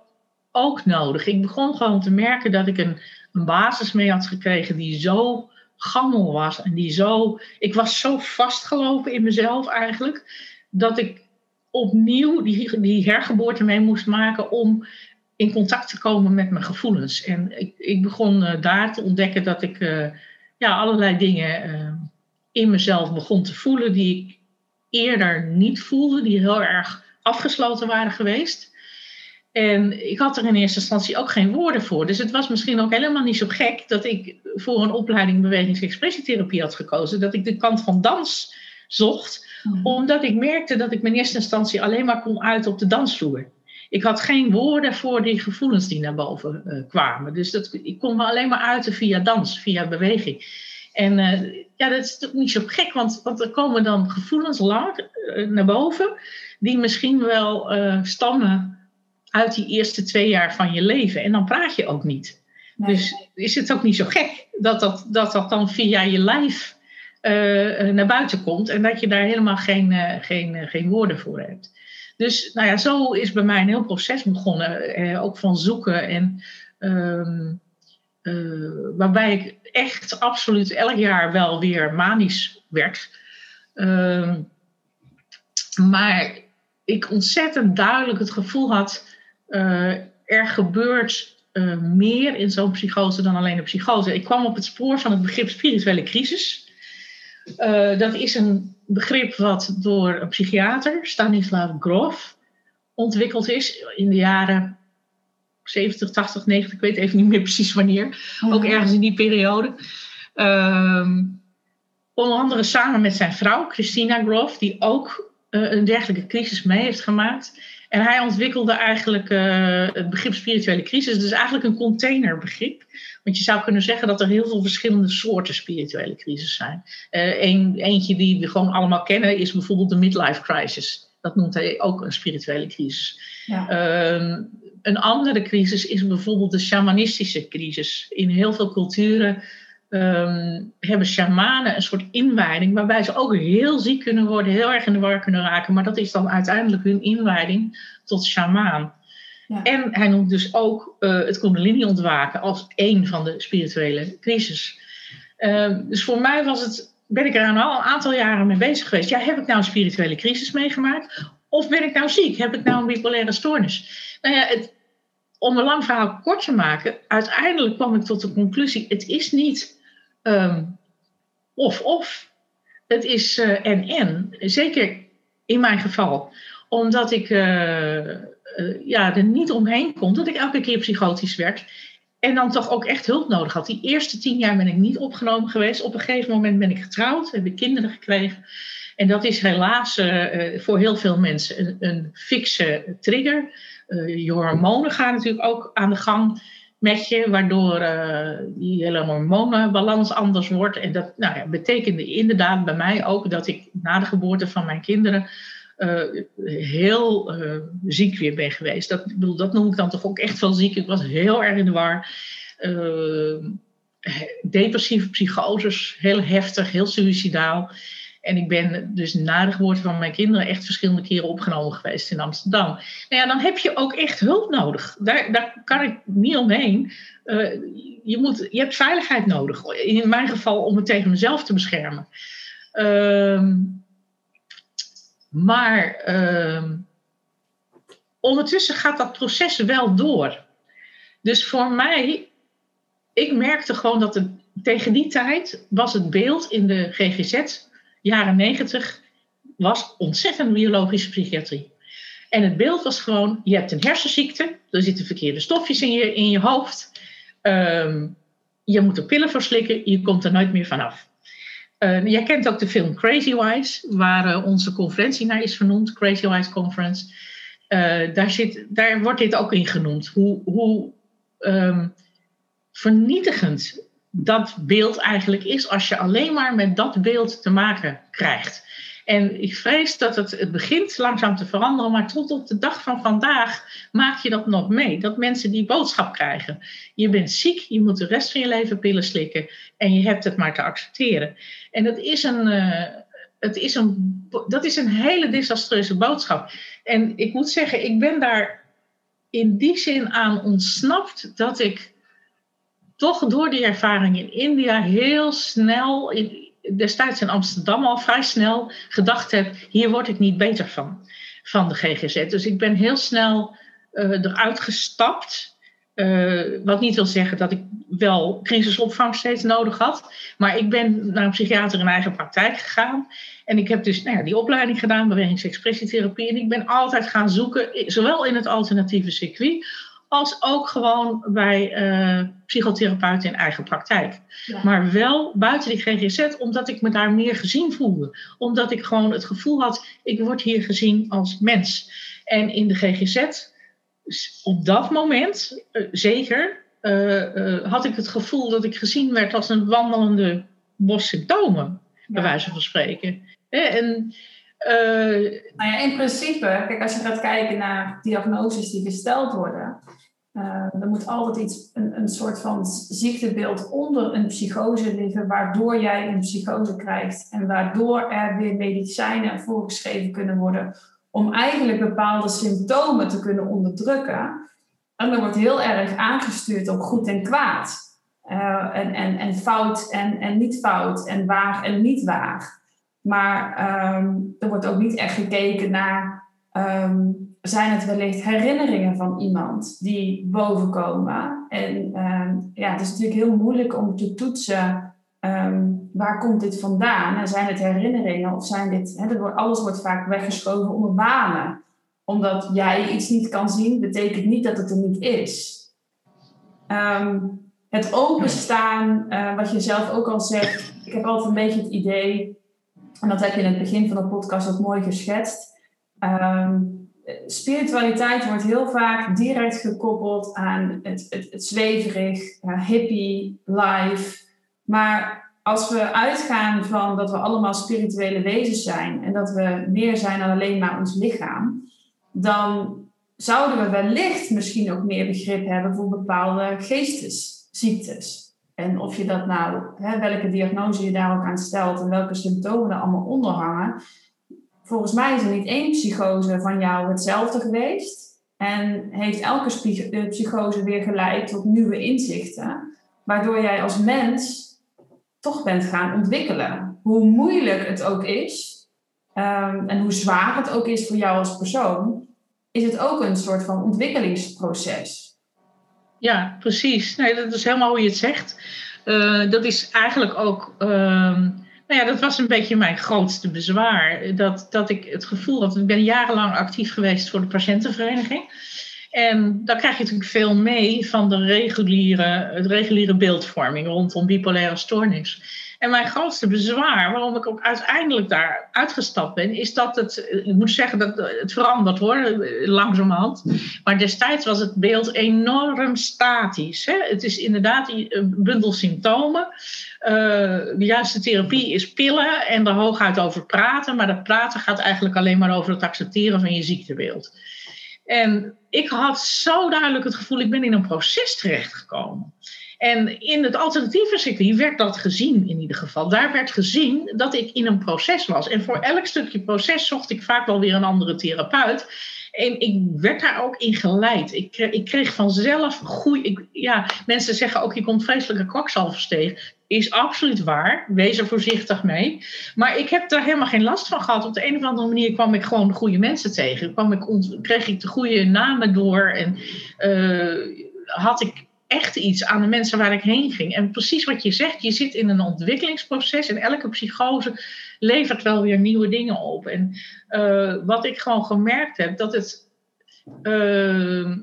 ook nodig. Ik begon gewoon te merken dat ik een, een basis mee had gekregen die zo gammel was en die zo. Ik was zo vastgelopen in mezelf eigenlijk, dat ik opnieuw die, die hergeboorte mee moest maken om in contact te komen met mijn gevoelens. En ik, ik begon uh, daar te ontdekken dat ik uh, ja, allerlei dingen uh, in mezelf begon te voelen die ik eerder niet voelde, die heel erg afgesloten waren geweest. En ik had er in eerste instantie ook geen woorden voor. Dus het was misschien ook helemaal niet zo gek dat ik voor een opleiding bewegingsexpressietherapie had gekozen. Dat ik de kant van dans zocht, mm. omdat ik merkte dat ik in eerste instantie alleen maar kon uit op de dansvloer ik had geen woorden voor die gevoelens die naar boven uh, kwamen. Dus dat, ik kon me alleen maar uiten via dans, via beweging. En uh, ja, dat is toch niet zo gek, want, want er komen dan gevoelens lang uh, naar boven, die misschien wel stammen uit die eerste twee jaar van je leven. En dan praat je ook niet. Nee. Dus is het ook niet zo gek dat dat, dat, dat dan via je lijf naar buiten komt en dat je daar helemaal geen, geen, geen woorden voor hebt. Dus nou ja, zo is bij mij een heel proces begonnen, eh, ook van zoeken. En ehm, eh, waarbij ik echt absoluut elk jaar wel weer manisch werd. Ehm, maar ik ontzettend duidelijk het gevoel had, uh, er gebeurt uh, meer in zo'n psychose dan alleen een psychose. Ik kwam op het spoor van het begrip spirituele crisis. Dat is een begrip wat door een psychiater, Stanislav Grof, ontwikkeld is in de jaren 70, 80, 90, ik weet even niet meer precies wanneer. Ook ergens in die periode. Um, onder andere samen met zijn vrouw, Christina Grof, die ook uh, een dergelijke crisis mee heeft gemaakt. En hij ontwikkelde eigenlijk uh, het begrip spirituele crisis. Is eigenlijk een containerbegrip. Want je zou kunnen zeggen dat er heel veel verschillende soorten spirituele crisis zijn. Uh, een, eentje die we gewoon allemaal kennen is bijvoorbeeld de midlife crisis. Dat noemt hij ook een spirituele crisis. Ja. Uh, een andere crisis is bijvoorbeeld de shamanistische crisis. In heel veel culturen um, hebben shamanen een soort inwijding, waarbij ze ook heel ziek kunnen worden, heel erg in de war kunnen raken. Maar dat is dan uiteindelijk hun inwijding tot shamaan. En hij noemt dus ook uh, het Kundalini-ontwaken als één van de spirituele crisis. Uh, dus voor mij was het, ben ik er al een aantal jaren mee bezig geweest. Ja, heb ik nou een spirituele crisis meegemaakt? Of ben ik nou ziek? Heb ik nou een bipolaire stoornis? Nou ja, het, om een lang verhaal kort te maken, uiteindelijk kwam ik tot de conclusie: het is niet um, of of. Het is uh, en en. Zeker in mijn geval. Omdat ik uh, ja, er niet omheen kon dat ik elke keer psychotisch werd. en dan toch ook echt hulp nodig had. Die eerste tien jaar ben ik niet opgenomen geweest. Op een gegeven moment ben ik getrouwd, heb ik kinderen gekregen. En dat is helaas uh, voor heel veel mensen een, een fikse trigger. Je hormonen gaan natuurlijk ook aan de gang met je, waardoor die hele hormonenbalans anders wordt. En dat nou ja, betekende inderdaad bij mij ook dat ik na de geboorte van mijn kinderen heel ziek weer ben geweest. Dat, bedoel, dat noem ik dan toch ook echt wel ziek. Ik was heel erg in de war. depressieve psychoses, heel heftig, heel suicidaal. En ik ben dus na de geboorte van mijn kinderen echt verschillende keren opgenomen geweest in Amsterdam. Nou ja, dan heb je ook echt hulp nodig. Daar, daar kan ik niet omheen. Je, moet, je hebt veiligheid nodig. In mijn geval om het tegen mezelf te beschermen. Uh, maar uh, ondertussen gaat dat proces wel door. Dus voor mij, ik merkte gewoon dat tegen die tijd was het beeld in de GGZ jaren negentig was ontzettend biologische psychiatrie. En het beeld was gewoon, je hebt een hersenziekte, er zitten verkeerde stofjes in je, in je hoofd. Um, je moet er pillen voor slikken, je komt er nooit meer vanaf. Uh, jij kent ook de film Crazy Wise, waar uh, onze conferentie naar is vernoemd, Crazy Wise Conference. Uh, daar, zit, daar wordt dit ook in genoemd. Hoe, hoe um, vernietigend dat beeld eigenlijk is als je alleen maar met dat beeld te maken krijgt. En ik vrees dat het, het begint langzaam te veranderen, maar tot op de dag van vandaag maak je dat nog mee. Dat mensen die boodschap krijgen. Je bent ziek, je moet de rest van je leven pillen slikken en je hebt het maar te accepteren. En dat is een, uh, het is een, dat is een hele desastreuze boodschap. En ik moet zeggen, ik ben daar in die zin aan ontsnapt dat ik toch door die ervaring in India heel snel, in, destijds in Amsterdam al vrij snel, gedacht heb: hier word ik niet beter van, van de GGZ. Dus ik ben heel snel uh, eruit gestapt. Uh, wat niet wil zeggen dat ik wel crisisopvang steeds nodig had. Maar ik ben naar een psychiater in eigen praktijk gegaan. En ik heb dus nou ja, die opleiding gedaan, bewegingsexpressietherapie. En ik ben altijd gaan zoeken, zowel in het alternatieve circuit als ook gewoon bij uh, psychotherapeuten in eigen praktijk. Maar wel buiten die GGZ, omdat ik me daar meer gezien voelde. Omdat ik gewoon het gevoel had, ik word hier gezien als mens. En in de GGZ, op dat moment, uh, zeker, uh, had ik het gevoel dat ik gezien werd als een wandelende bos symptomen, bij wijze van spreken. En uh, nou ja, in principe, kijk, als je gaat kijken naar diagnoses die gesteld worden, uh, er moet altijd iets, een, een soort van ziektebeeld onder een psychose liggen, waardoor jij een psychose krijgt en waardoor er weer medicijnen voorgeschreven kunnen worden om eigenlijk bepaalde symptomen te kunnen onderdrukken. En dan wordt heel erg aangestuurd op goed en kwaad. Uh, en, en, en fout en, en niet fout en waar en niet waar. Maar ehm, er wordt ook niet echt gekeken naar, um, zijn het wellicht herinneringen van iemand die bovenkomen? En um, ja, het is natuurlijk heel moeilijk om te toetsen, waar komt dit vandaan? En zijn het herinneringen of zijn dit, alles wordt vaak weggeschoven onder banen. Omdat jij iets niet kan zien, betekent niet dat het er niet is. het openstaan, uh, wat je zelf ook al zegt, ik heb altijd een beetje het idee en dat heb je in het begin van de podcast ook mooi geschetst. Spiritualiteit wordt heel vaak direct gekoppeld aan het, het, zweverig, hippie, life. Maar als we uitgaan van dat we allemaal spirituele wezens zijn en dat we meer zijn dan alleen maar ons lichaam, dan zouden we wellicht misschien ook meer begrip hebben voor bepaalde geestesziektes. En of je dat nou, hè, welke diagnose je daar ook aan stelt en welke symptomen er allemaal onder hangen. Volgens mij is er niet één psychose van jou hetzelfde geweest. En heeft elke eh, psychose weer geleid tot nieuwe inzichten. Waardoor jij als mens toch bent gaan ontwikkelen. Hoe moeilijk het ook is. Um, en hoe zwaar het ook is voor jou als persoon. Is het ook een soort van ontwikkelingsproces. Ja, precies. Nee, dat is helemaal hoe je het zegt. Uh, dat is eigenlijk ook. Uh, nou ja, dat was een beetje mijn grootste bezwaar. Dat, dat ik het gevoel had. Ik ben jarenlang actief geweest voor de patiëntenvereniging. En dan krijg je natuurlijk veel mee van de reguliere, de reguliere beeldvorming rondom bipolaire stoornis. En mijn grootste bezwaar, waarom ik ook uiteindelijk daar uitgestapt ben, is dat het, ik moet zeggen dat het verandert hoor, langzamerhand. Maar destijds was het beeld enorm statisch. Hè? Het is inderdaad een bundel symptomen. De juiste therapie is pillen en er hooguit over praten, maar dat praten gaat eigenlijk alleen maar over het accepteren van je ziektebeeld. En ik had zo duidelijk het gevoel, ik ben in een proces terechtgekomen. En in het alternatieve circuit werd dat gezien in ieder geval. Daar werd gezien dat ik in een proces was. En voor elk stukje proces zocht ik vaak wel weer een andere therapeut. En ik werd daar ook in geleid. Ik kreeg, ik kreeg vanzelf goede. Ja, mensen zeggen ook: je komt vreselijke kwakzalvers tegen. Is absoluut waar. Wees er voorzichtig mee. Maar ik heb daar helemaal geen last van gehad. Op de een of andere manier kwam ik gewoon de goede mensen tegen. Kwam ik, kreeg ik de goede namen door. En uh, had ik echt iets aan de mensen waar ik heen ging. En precies wat je zegt, je zit in een ontwikkelingsproces en elke psychose levert wel weer nieuwe dingen op. En uh, wat ik gewoon gemerkt heb, dat het uh,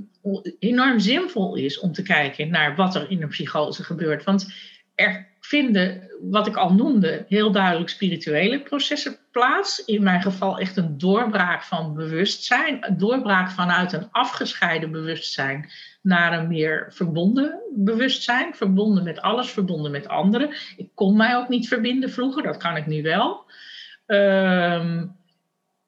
enorm zinvol is om te kijken naar wat er in een psychose gebeurt. Want er vinden, wat ik al noemde, heel duidelijk spirituele processen plaats. In mijn geval echt een doorbraak van bewustzijn. Een doorbraak vanuit een afgescheiden bewustzijn naar een meer verbonden bewustzijn. Verbonden met alles, verbonden met anderen. Ik kon mij ook niet verbinden vroeger, dat kan ik nu wel. Ehm,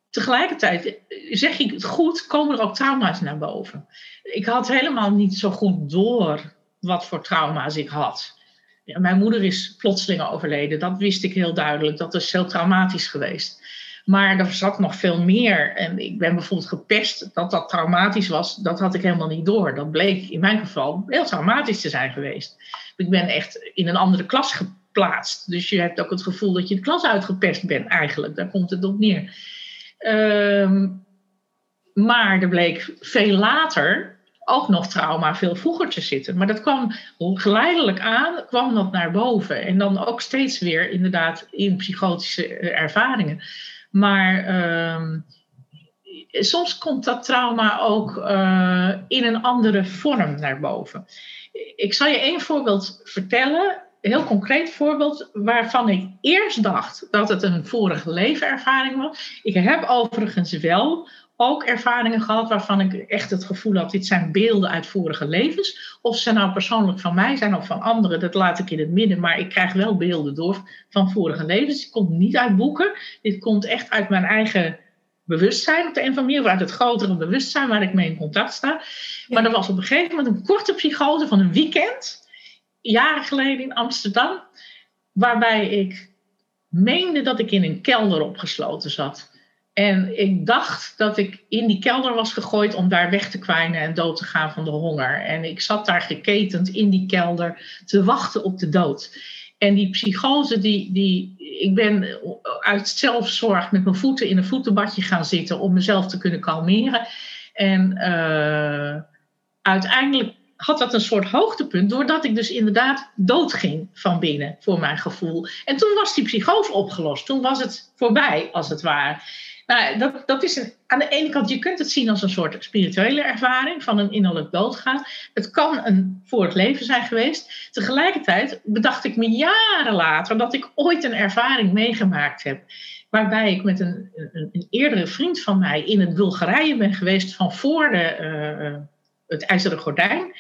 tegelijkertijd, zeg ik het goed, komen er ook trauma's naar boven. Ik had helemaal niet zo goed door wat voor trauma's ik had. Mijn moeder is plotseling overleden, dat wist ik heel duidelijk. Dat is heel traumatisch geweest. Maar er zat nog veel meer. En ik ben bijvoorbeeld gepest dat dat traumatisch was. Dat had ik helemaal niet door. Dat bleek in mijn geval heel traumatisch te zijn geweest. Ik ben echt in een andere klas geplaatst. Dus je hebt ook het gevoel dat je de klas uitgepest bent eigenlijk. Daar komt het op neer. Ehm, maar er bleek veel later ook nog trauma veel vroeger te zitten. Maar dat kwam geleidelijk aan, kwam dat naar boven. En dan ook steeds weer inderdaad in psychotische eh, ervaringen. Maar ehm, soms komt dat trauma ook uh, in een andere vorm naar boven. Ik zal je één voorbeeld vertellen, een heel concreet voorbeeld, waarvan ik eerst dacht dat het een vorige levenervaring was. Ik heb overigens wel ook ervaringen gehad waarvan ik echt het gevoel had: dit zijn beelden uit vorige levens. Of ze nou persoonlijk van mij zijn of van anderen, dat laat ik in het midden. Maar ik krijg wel beelden door van vorige levens. Het komt niet uit boeken. Dit komt echt uit mijn eigen bewustzijn op de een of andere manier, of uit het grotere bewustzijn waar ik mee in contact sta. Maar er was op een gegeven moment een korte psychose van een weekend, jaren geleden in Amsterdam, waarbij ik meende dat ik in een kelder opgesloten zat. En ik dacht dat ik in die kelder was gegooid om daar weg te kwijnen en dood te gaan van de honger. En ik zat daar geketend in die kelder te wachten op de dood. En die psychose, die, die, ik ben uit zelfzorg met mijn voeten in een voetenbadje gaan zitten om mezelf te kunnen kalmeren. En uh, uiteindelijk had dat een soort hoogtepunt, doordat ik dus inderdaad doodging van binnen, voor mijn gevoel. En toen was die psychose opgelost. Toen was het voorbij, als het ware. Nou, dat, dat is aan de ene kant, je kunt het zien als een soort spirituele ervaring van een innerlijk doodgaan. Het kan een vorig leven zijn geweest. Tegelijkertijd bedacht ik me jaren later dat ik ooit een ervaring meegemaakt heb. Waarbij ik met een, een, eerdere vriend van mij in het Bulgarije ben geweest van voor de, uh, het IJzeren Gordijn.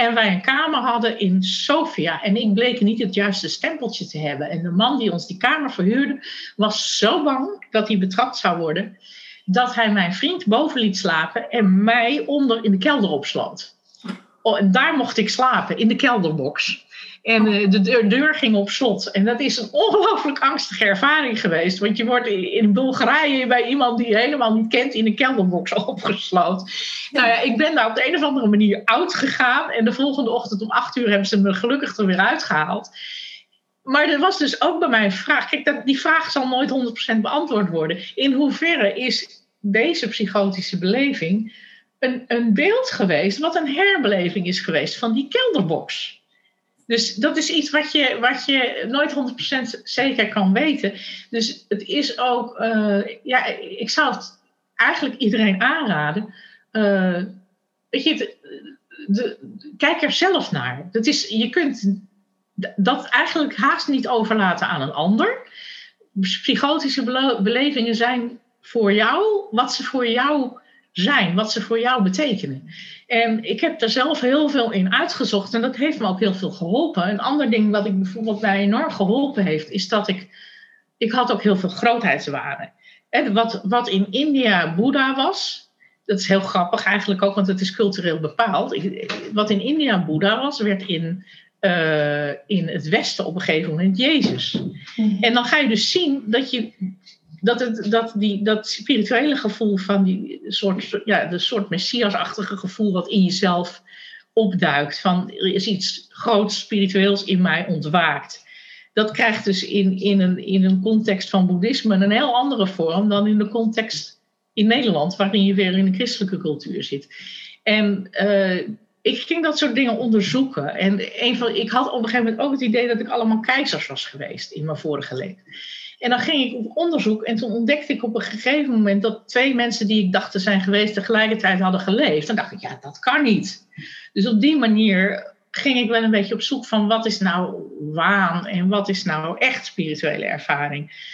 En wij een kamer hadden in Sofia. En ik bleek niet het juiste stempeltje te hebben. En de man die ons die kamer verhuurde, was zo bang dat hij betrapt zou worden. Dat hij mijn vriend boven liet slapen en mij onder in de kelder opsloot. Oh, en daar mocht ik slapen, in de kelderbox. En uh, de deur, deur, ging op slot. En dat is een ongelooflijk angstige ervaring geweest. Want je wordt in Bulgarije bij iemand die je helemaal niet kent in een kelderbox opgesloten. Nou ja, ik ben daar op de een of andere manier uitgegaan. En de volgende ochtend om acht uur hebben ze me gelukkig er weer uitgehaald. Maar er was dus ook bij mij een vraag. Kijk, dat, die vraag zal nooit 100% beantwoord worden. In hoeverre is deze psychotische beleving een, een beeld geweest, wat een herbeleving is geweest van die kelderbox? Dus dat is iets wat je, wat je nooit 100% zeker kan weten. Dus het is ook, uh, ja, ik zou het eigenlijk iedereen aanraden. Uh, kijk er zelf naar. Dat is, je kunt dat eigenlijk haast niet overlaten aan een ander. Psychotische belevingen zijn voor jou wat ze voor jou zijn, wat ze voor jou betekenen. En ik heb daar zelf heel veel in uitgezocht en dat heeft me ook heel veel geholpen. Een ander ding wat ik bijvoorbeeld mij enorm geholpen heeft, is dat ik, ik had ook heel veel grootheidswaarden. En wat, wat in India Boeddha was, dat is heel grappig eigenlijk ook, want het is cultureel bepaald. Wat in India Boeddha was, werd in, uh, in het Westen op een gegeven moment Jezus. Mhm. En dan ga je dus zien dat je dat, het, dat, die, dat spirituele gevoel van die soort, ja, de soort messiasachtige gevoel wat in jezelf opduikt. Van er is iets groots spiritueels in mij ontwaakt. Dat krijgt dus in, in, een, in een context van boeddhisme een heel andere vorm dan in de context in Nederland, waarin je weer in een christelijke cultuur zit. En uh, ik ging dat soort dingen onderzoeken. En een van, ik had op een gegeven moment ook het idee dat ik allemaal keizers was geweest in mijn vorige leven. En dan ging ik op onderzoek en toen ontdekte ik op een gegeven moment dat twee mensen die ik dacht te zijn geweest tegelijkertijd hadden geleefd. Dan dacht ik, ja, dat kan niet. Dus op die manier ging ik wel een beetje op zoek van wat is nou waan en wat is nou echt spirituele ervaring.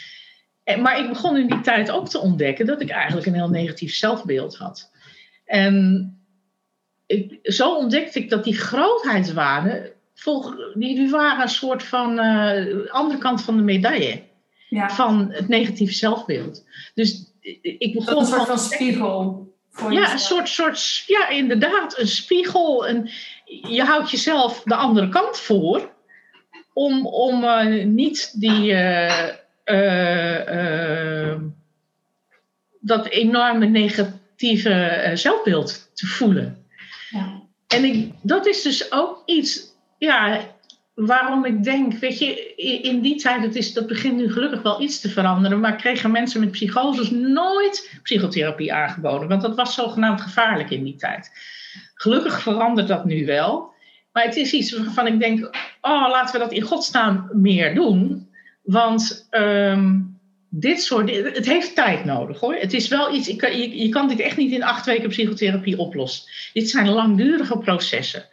Maar ik begon in die tijd ook te ontdekken dat ik eigenlijk een heel negatief zelfbeeld had. En ik, zo ontdekte ik dat die grootheidswaarden, die, die waren een soort van uh, andere kant van de medaille ja. van het negatieve zelfbeeld. Dus ik begon een soort van spiegel. Voor ja, een soort, soort, ja, inderdaad, een spiegel. En je houdt jezelf de andere kant voor om, om uh, niet die, uh, uh, dat enorme negatieve zelfbeeld te voelen. Ja. En ik, dat is dus ook iets, ja, waarom ik denk, weet je, in die tijd, het is, dat begint nu gelukkig wel iets te veranderen, maar kregen mensen met psychoses nooit psychotherapie aangeboden, want dat was zogenaamd gevaarlijk in die tijd. Gelukkig verandert dat nu wel, maar het is iets waarvan ik denk, oh, laten we dat in godsnaam meer doen, want um, dit soort, het heeft tijd nodig hoor. Het is wel iets, je kan dit echt niet in acht weken psychotherapie oplossen. Dit zijn langdurige processen.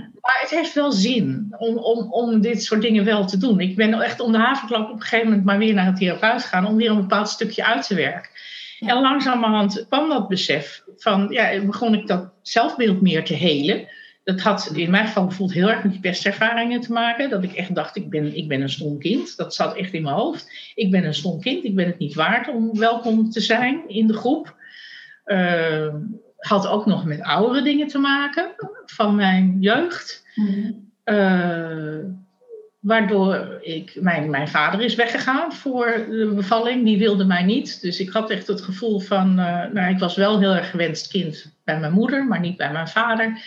Maar het heeft wel zin om, om, om dit soort dingen wel te doen. Ik ben echt om de havenklap op een gegeven moment maar weer naar een therapeut gegaan om weer een bepaald stukje uit te werken. En langzamerhand kwam dat besef van, ja, begon ik dat zelfbeeld meer te helen. Dat had in mijn geval bijvoorbeeld heel erg met die pestervaringen te maken. Dat ik echt dacht, ik ben, ik ben een stom kind. Dat zat echt in mijn hoofd. Ik ben een stom kind, ik ben het niet waard om welkom te zijn in de groep. Uh, had ook nog met oudere dingen te maken van mijn jeugd. Mhm. Eh, waardoor ik, mijn, mijn vader is weggegaan voor de bevalling. Die wilde mij niet. Dus ik had echt het gevoel van, uh, nou, ik was wel heel erg gewenst kind bij mijn moeder, maar niet bij mijn vader.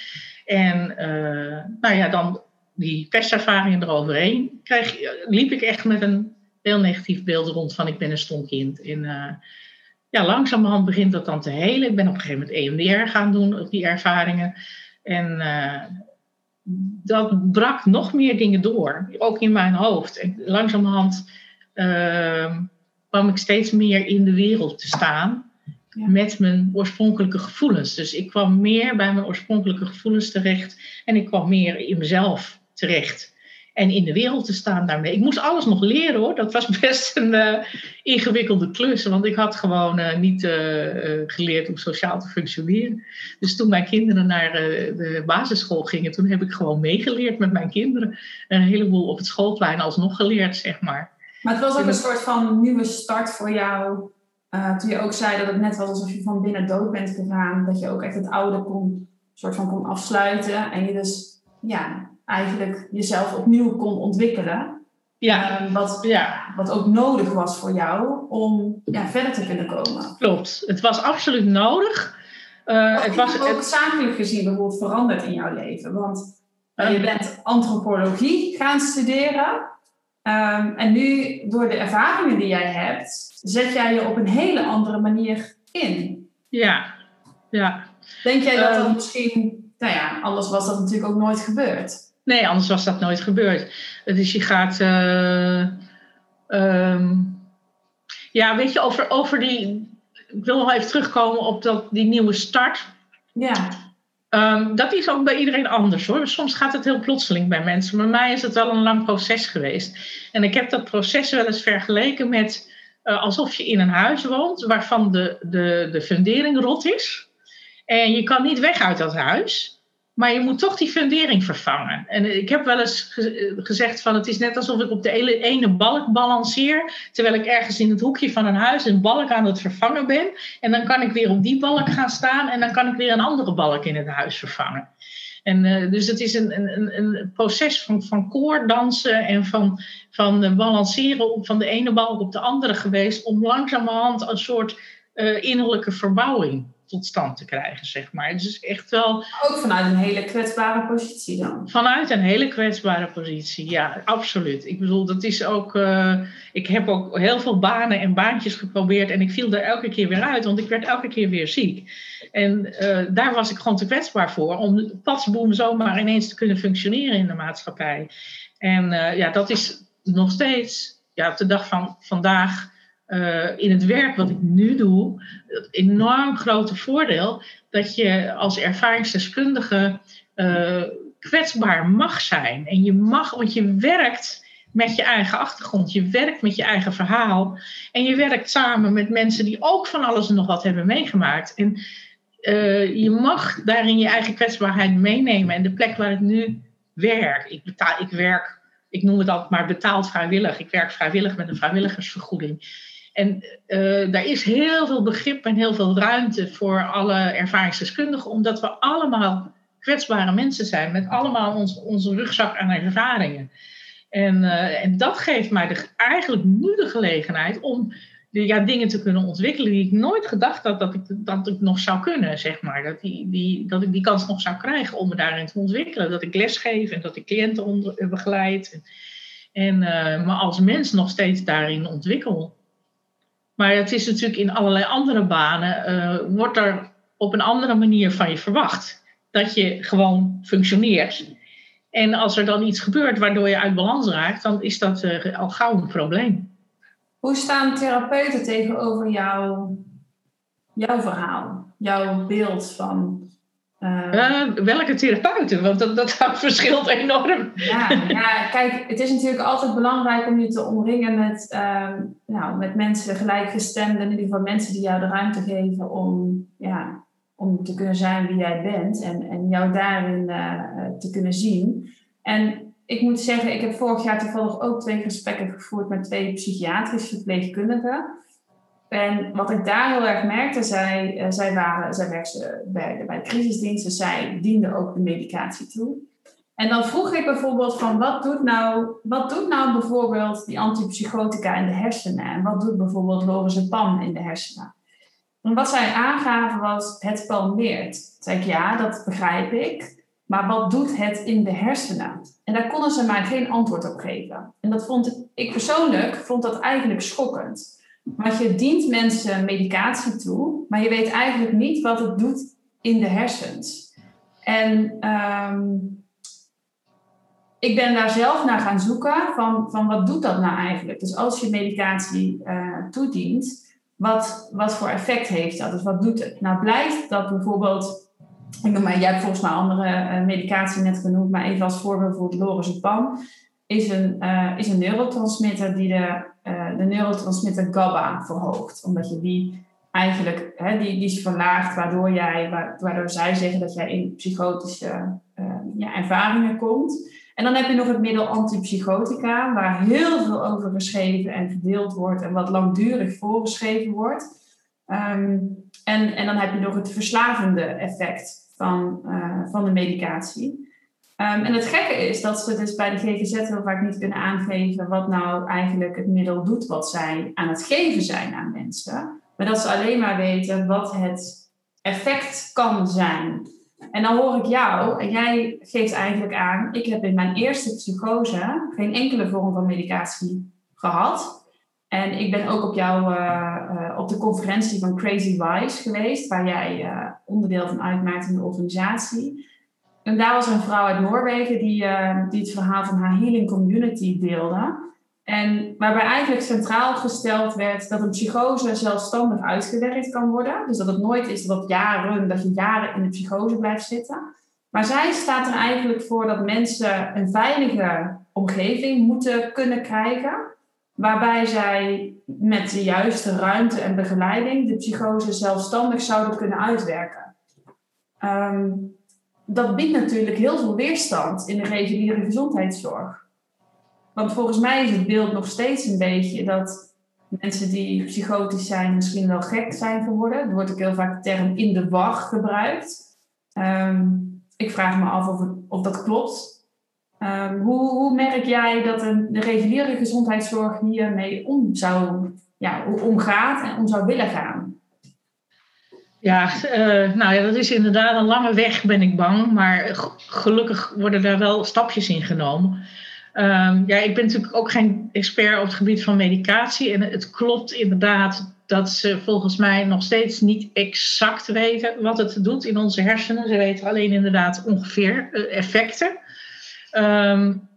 En uh, nou ja, dan die pestervaringen eroverheen kreeg, liep ik echt met een heel negatief beeld rond van ik ben een stom kind. En ja, langzamerhand begint dat dan te helen. Ik ben op een gegeven moment EMDR gaan doen op die ervaringen. En uh, dat brak nog meer dingen door, ook in mijn hoofd. En langzamerhand uh, kwam ik steeds meer in de wereld te staan met mijn oorspronkelijke gevoelens. Dus ik kwam meer bij mijn oorspronkelijke gevoelens terecht en ik kwam meer in mezelf terecht en in de wereld te staan daarmee. Ik moest alles nog leren hoor. Dat was best een uh, ingewikkelde klus, want ik had gewoon uh, niet uh, geleerd om sociaal te functioneren. Dus toen mijn kinderen naar de basisschool gingen, toen heb ik gewoon meegeleerd met mijn kinderen. Een heleboel op het schoolplein alsnog geleerd, zeg maar. Maar het was ook een soort van nieuwe start voor jou. toen je ook zei dat het net was alsof je van binnen dood bent gegaan. Dat je ook echt het oude kon, soort van kon afsluiten. En je dus ja, eigenlijk jezelf opnieuw kon ontwikkelen. Ja. Uh, wat, ja. wat ook nodig was voor jou om ja, verder te kunnen komen. Klopt, het was absoluut nodig. Uh, het was ook het... zakelijk gezien bijvoorbeeld veranderd in jouw leven. Want uh, je bent antropologie gaan studeren. Um, en nu, door de ervaringen die jij hebt, zet jij je op een hele andere manier in. Ja, ja. Denk jij dat dat misschien, nou ja, anders was dat natuurlijk ook nooit gebeurd. Nee, anders was dat nooit gebeurd. Dus je gaat. Uh, um, ja, weet je, over, over die. Ik wil nog even terugkomen op dat, die nieuwe start. Ja. Ehm, dat is ook bij iedereen anders hoor. Soms gaat het heel plotseling bij mensen. Bij mij is het wel een lang proces geweest. En ik heb dat proces wel eens vergeleken met uh, alsof je in een huis woont waarvan de, de, de fundering rot is. En je kan niet weg uit dat huis. Maar je moet toch die fundering vervangen. En ik heb wel eens gezegd van het is net alsof ik op de ene, balk balanceer. Terwijl ik ergens in het hoekje van een huis een balk aan het vervangen ben. En dan kan ik weer op die balk gaan staan. En dan kan ik weer een andere balk in het huis vervangen. En uh, dus het is een, een, een proces van, van koordansen en van, van balanceren van de ene balk op de andere geweest. Om langzamerhand een soort innerlijke verbouwing tot stand te krijgen, zeg maar. Dus echt wel... Ook vanuit een hele kwetsbare positie dan? Vanuit een hele kwetsbare positie, ja, absoluut. Ik bedoel, dat is ook... Uh, ik heb ook heel veel banen en baantjes geprobeerd en ik viel er elke keer weer uit, want ik werd elke keer weer ziek. En uh, daar was ik gewoon te kwetsbaar voor, om patsboom zomaar ineens te kunnen functioneren in de maatschappij. En uh, ja, dat is nog steeds, ja, op de dag van vandaag uh, in het werk wat ik nu doe, het enorm grote voordeel dat je als ervaringsdeskundige uh, kwetsbaar mag zijn. En je mag, want je werkt met je eigen achtergrond, je werkt met je eigen verhaal en je werkt samen met mensen die ook van alles en nog wat hebben meegemaakt. En uh, je mag daarin je eigen kwetsbaarheid meenemen. En de plek waar ik nu werk, ik, betaal, ik werk, ik noem het altijd maar betaald vrijwillig. Ik werk vrijwillig met een vrijwilligersvergoeding. En uh, daar is heel veel begrip en heel veel ruimte voor alle ervaringsdeskundigen, omdat we allemaal kwetsbare mensen zijn, met allemaal onze rugzak aan ervaringen. En, uh, en dat geeft mij de, eigenlijk nu de gelegenheid om ja, dingen te kunnen ontwikkelen die ik nooit gedacht had dat ik, dat ik nog zou kunnen, zeg maar. Dat, die, die, dat ik die kans nog zou krijgen om me daarin te ontwikkelen. Dat ik lesgeef en dat ik cliënten onder, begeleid. En, en me als mens nog steeds daarin ontwikkel. Maar het is natuurlijk in allerlei andere banen, uh, wordt er op een andere manier van je verwacht. Dat je gewoon functioneert. En als er dan iets gebeurt waardoor je uit balans raakt, dan is dat uh, al gauw een probleem. Hoe staan therapeuten tegenover jouw, jouw verhaal, jouw beeld van uh, welke therapeuten? Want dat, dat verschilt enorm. Ja, ja, kijk, het is natuurlijk altijd belangrijk om je te omringen met, uh, nou, met mensen gelijkgestemden. In ieder geval mensen die jou de ruimte geven om, ja, om te kunnen zijn wie jij bent. En, en jou daarin uh, te kunnen zien. En ik moet zeggen, ik heb vorig jaar toevallig ook twee gesprekken gevoerd met twee psychiatrische verpleegkundigen. En wat ik daar heel erg merkte, zij, zij, waren, zij werkte bij de, bij de crisisdiensten, zij dienden ook de medicatie toe. En dan vroeg ik bijvoorbeeld van wat doet nou, wat doet nou bijvoorbeeld die antipsychotica in de hersenen? En wat doet bijvoorbeeld lorazepam in de hersenen? En wat zij aangaven was, het kalmeert. Zei ik, ja, dat begrijp ik. Maar wat doet het in de hersenen? En daar konden ze mij geen antwoord op geven. En dat vond ik persoonlijk vond dat eigenlijk schokkend. Want je dient mensen medicatie toe, maar je weet eigenlijk niet wat het doet in de hersens. En um, ik ben daar zelf naar gaan zoeken van, van wat doet dat nou eigenlijk? Dus als je medicatie uh, toedient, wat, wat voor effect heeft dat? Dus wat doet het? Nou blijft dat bijvoorbeeld, ik noem maar, jij hebt volgens mij andere uh, medicatie net genoemd, maar even als voorbeeld bijvoorbeeld lorazepam, is een, uh, is een neurotransmitter die de uh, de neurotransmitter GABA verhoogt. Omdat je die eigenlijk, hè, die, die is verlaagd, waardoor, jij, waardoor zij zeggen dat jij in psychotische uh, ja, ervaringen komt. En dan heb je nog het middel antipsychotica, waar heel veel over geschreven en gedeeld wordt en wat langdurig voorgeschreven wordt. Um, en, en dan heb je nog het verslavende effect van, uh, van de medicatie. Um, en het gekke is dat ze dus bij de GGZ heel vaak niet kunnen aangeven wat nou eigenlijk het middel doet wat zij aan het geven zijn aan mensen. Maar dat ze alleen maar weten wat het effect kan zijn. En dan hoor ik jou en jij geeft eigenlijk aan, ik heb in mijn eerste psychose geen enkele vorm van medicatie gehad. En ik ben ook op jou uh, uh, op de conferentie van Crazy Wise geweest, waar jij uh, onderdeel van uitmaakt in de organisatie. En daar was een vrouw uit Noorwegen die, uh, die het verhaal van haar healing community deelde. En waarbij eigenlijk centraal gesteld werd dat een psychose zelfstandig uitgewerkt kan worden. Dus dat het nooit is dat jaren, dat je jaren in de psychose blijft zitten. Maar zij staat er eigenlijk voor dat mensen een veilige omgeving moeten kunnen krijgen. Waarbij zij met de juiste ruimte en begeleiding de psychose zelfstandig zouden kunnen uitwerken. Ehm, dat biedt natuurlijk heel veel weerstand in de reguliere gezondheidszorg. Want volgens mij is het beeld nog steeds een beetje dat mensen die psychotisch zijn misschien wel gek zijn geworden. Er wordt ook heel vaak de term in de wacht gebruikt. Ehm, ik vraag me af of, of dat klopt. Ehm, hoe, hoe, merk jij dat een, de reguliere gezondheidszorg hiermee om zou, ja, omgaat en om zou willen gaan? Ja, uh, nou ja, dat is inderdaad een lange weg, ben ik bang. Maar gelukkig worden er wel stapjes in genomen. Um, ja, ik ben natuurlijk ook geen expert op het gebied van medicatie. En het klopt inderdaad dat ze volgens mij nog steeds niet exact weten wat het doet in onze hersenen. Ze weten alleen inderdaad ongeveer uh, effecten. Um,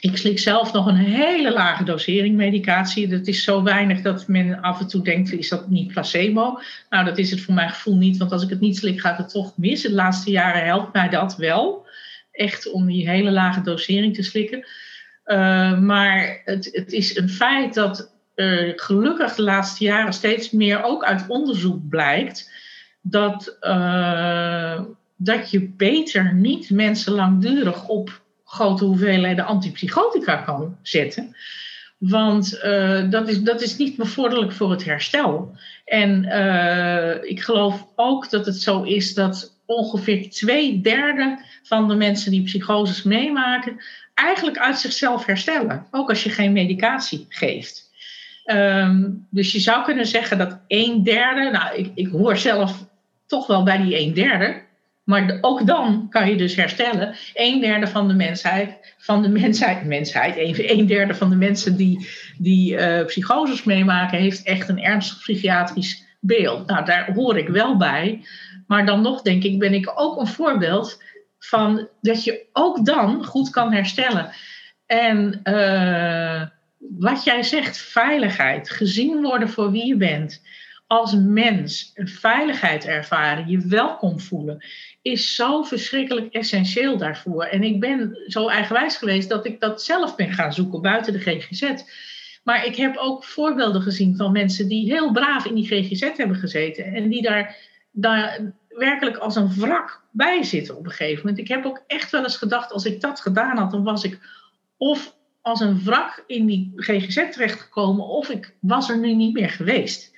ik slik zelf nog een hele lage dosering medicatie. Dat is zo weinig dat men af en toe denkt, is dat niet placebo? Nou, dat is het voor mijn gevoel niet, want als ik het niet slik, gaat het toch mis. De laatste jaren helpt mij dat wel echt om die hele lage dosering te slikken. Uh, maar het, het, is een feit dat gelukkig de laatste jaren steeds meer ook uit onderzoek blijkt dat, uh, dat je beter niet mensen langdurig op grote hoeveelheden antipsychotica kan zetten. Want uh, dat, is, dat is niet bevorderlijk voor het herstel. En uh, ik geloof ook dat het zo is dat ongeveer twee derde van de mensen die psychoses meemaken, eigenlijk uit zichzelf herstellen. Ook als je geen medicatie geeft. Um, dus je zou kunnen zeggen dat een derde, nou ik, ik hoor zelf toch wel bij die een derde, maar ook dan kan je dus herstellen. Een derde van de mensheid, van de mensheid, mensheid, een, derde van de mensen die, die uh, psychoses meemaken, heeft echt een ernstig psychiatrisch beeld. Nou, daar hoor ik wel bij. Maar dan nog denk ik, ben ik ook een voorbeeld van dat je ook dan goed kan herstellen. En uh, wat jij zegt, veiligheid, gezien worden voor wie je bent, als mens, een veiligheid ervaren, je welkom voelen, is zo verschrikkelijk essentieel daarvoor. En ik ben zo eigenwijs geweest dat ik dat zelf ben gaan zoeken buiten de GGZ. Maar ik heb ook voorbeelden gezien van mensen die heel braaf in die GGZ hebben gezeten en die daar, daar werkelijk als een wrak bij zitten op een gegeven moment. Ik heb ook echt wel eens gedacht, als ik dat gedaan had, dan was ik of als een wrak in die GGZ terechtgekomen, of ik was er nu niet meer geweest.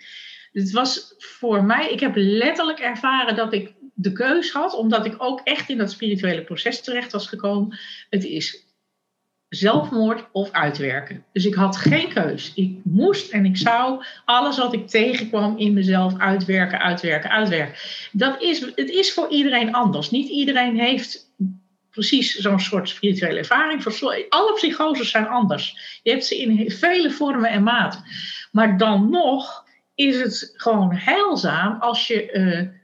Het was voor mij, ik heb letterlijk ervaren dat ik de keus had, omdat ik ook echt in dat spirituele proces terecht was gekomen. Het is zelfmoord of uitwerken. Dus ik had geen keus. Ik moest en ik zou alles wat ik tegenkwam in mezelf uitwerken, uitwerken, uitwerken. Dat is, het is voor iedereen anders. Niet iedereen heeft precies zo'n soort spirituele ervaring. Alle psychoses zijn anders. Je hebt ze in vele vormen en maten. Maar dan nog is het gewoon heilzaam als je uh,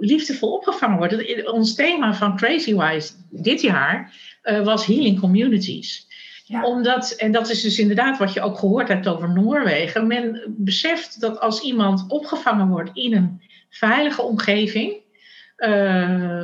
liefdevol opgevangen wordt. Ons thema van Crazy Wise dit jaar uh, was Healing Communities. Ja. Omdat, en dat is dus inderdaad wat je ook gehoord hebt over Noorwegen. Men beseft dat als iemand opgevangen wordt in een veilige omgeving. Uh,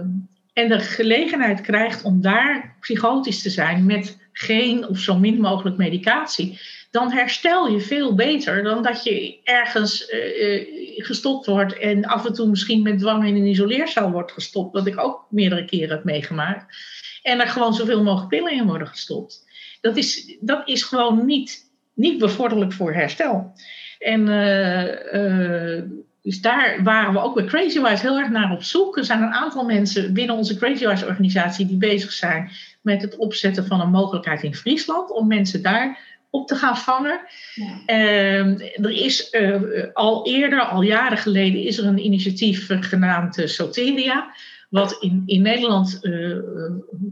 en de gelegenheid krijgt om daar psychotisch te zijn met geen of zo min mogelijk medicatie, dan herstel je veel beter dan dat je ergens uh, gestopt wordt en af en toe misschien met dwang in een isoleercel wordt gestopt, wat ik ook meerdere keren heb meegemaakt. En er gewoon zoveel mogelijk pillen in worden gestopt. Dat is, dat is gewoon niet, niet bevorderlijk voor herstel. En uh, dus daar waren we ook bij CrazyWise heel erg naar op zoek. Er zijn een aantal mensen binnen onze CrazyWise organisatie die bezig zijn met het opzetten van een mogelijkheid in Friesland om mensen daar op te gaan vangen. Ja. Uh, er is uh, al eerder, al jaren geleden, is er een initiatief genaamd Soteria wat in, in Nederland uh,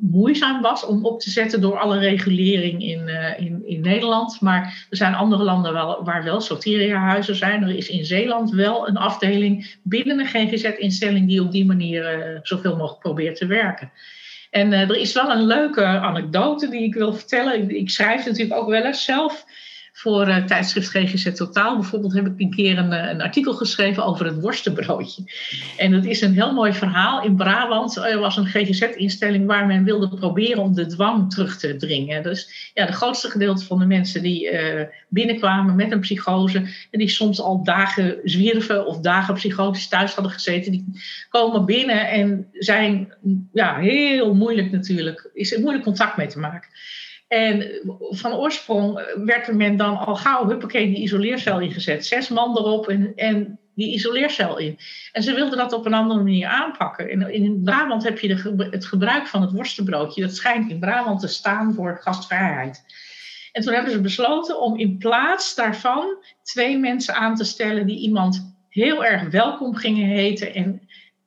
moeizaam was om op te zetten door alle regulering in, uh, in, in Nederland. Maar er zijn andere landen wel, waar wel soteriahuizen zijn. Er is in Zeeland wel een afdeling binnen een GGZ-instelling die op die manier uh, zoveel mogelijk probeert te werken. En er is wel een leuke anekdote die ik wil vertellen. Ik schrijf natuurlijk ook wel eens zelf voor uh, tijdschrift GGZ Totaal. Bijvoorbeeld heb ik een keer een, een, artikel geschreven over het worstenbroodje. En dat is een heel mooi verhaal. In Brabant er was een GGZ-instelling waar men wilde proberen om de dwang terug te dringen. Dus ja, de grootste gedeelte van de mensen die uh, binnenkwamen met een psychose en die soms al dagen zwierven of dagen psychotisch thuis hadden gezeten, die komen binnen en zijn ja, heel moeilijk natuurlijk, is er moeilijk contact mee te maken. En van oorsprong werd men dan al gauw, huppakee, die isoleercel ingezet. Zes man erop en, en die isoleercel in. En ze wilden dat op een andere manier aanpakken. En in Brabant heb je de, het gebruik van het worstenbroodje. Dat schijnt in Brabant te staan voor gastvrijheid. En toen hebben ze besloten om in plaats daarvan twee mensen aan te stellen die iemand heel erg welkom gingen heten en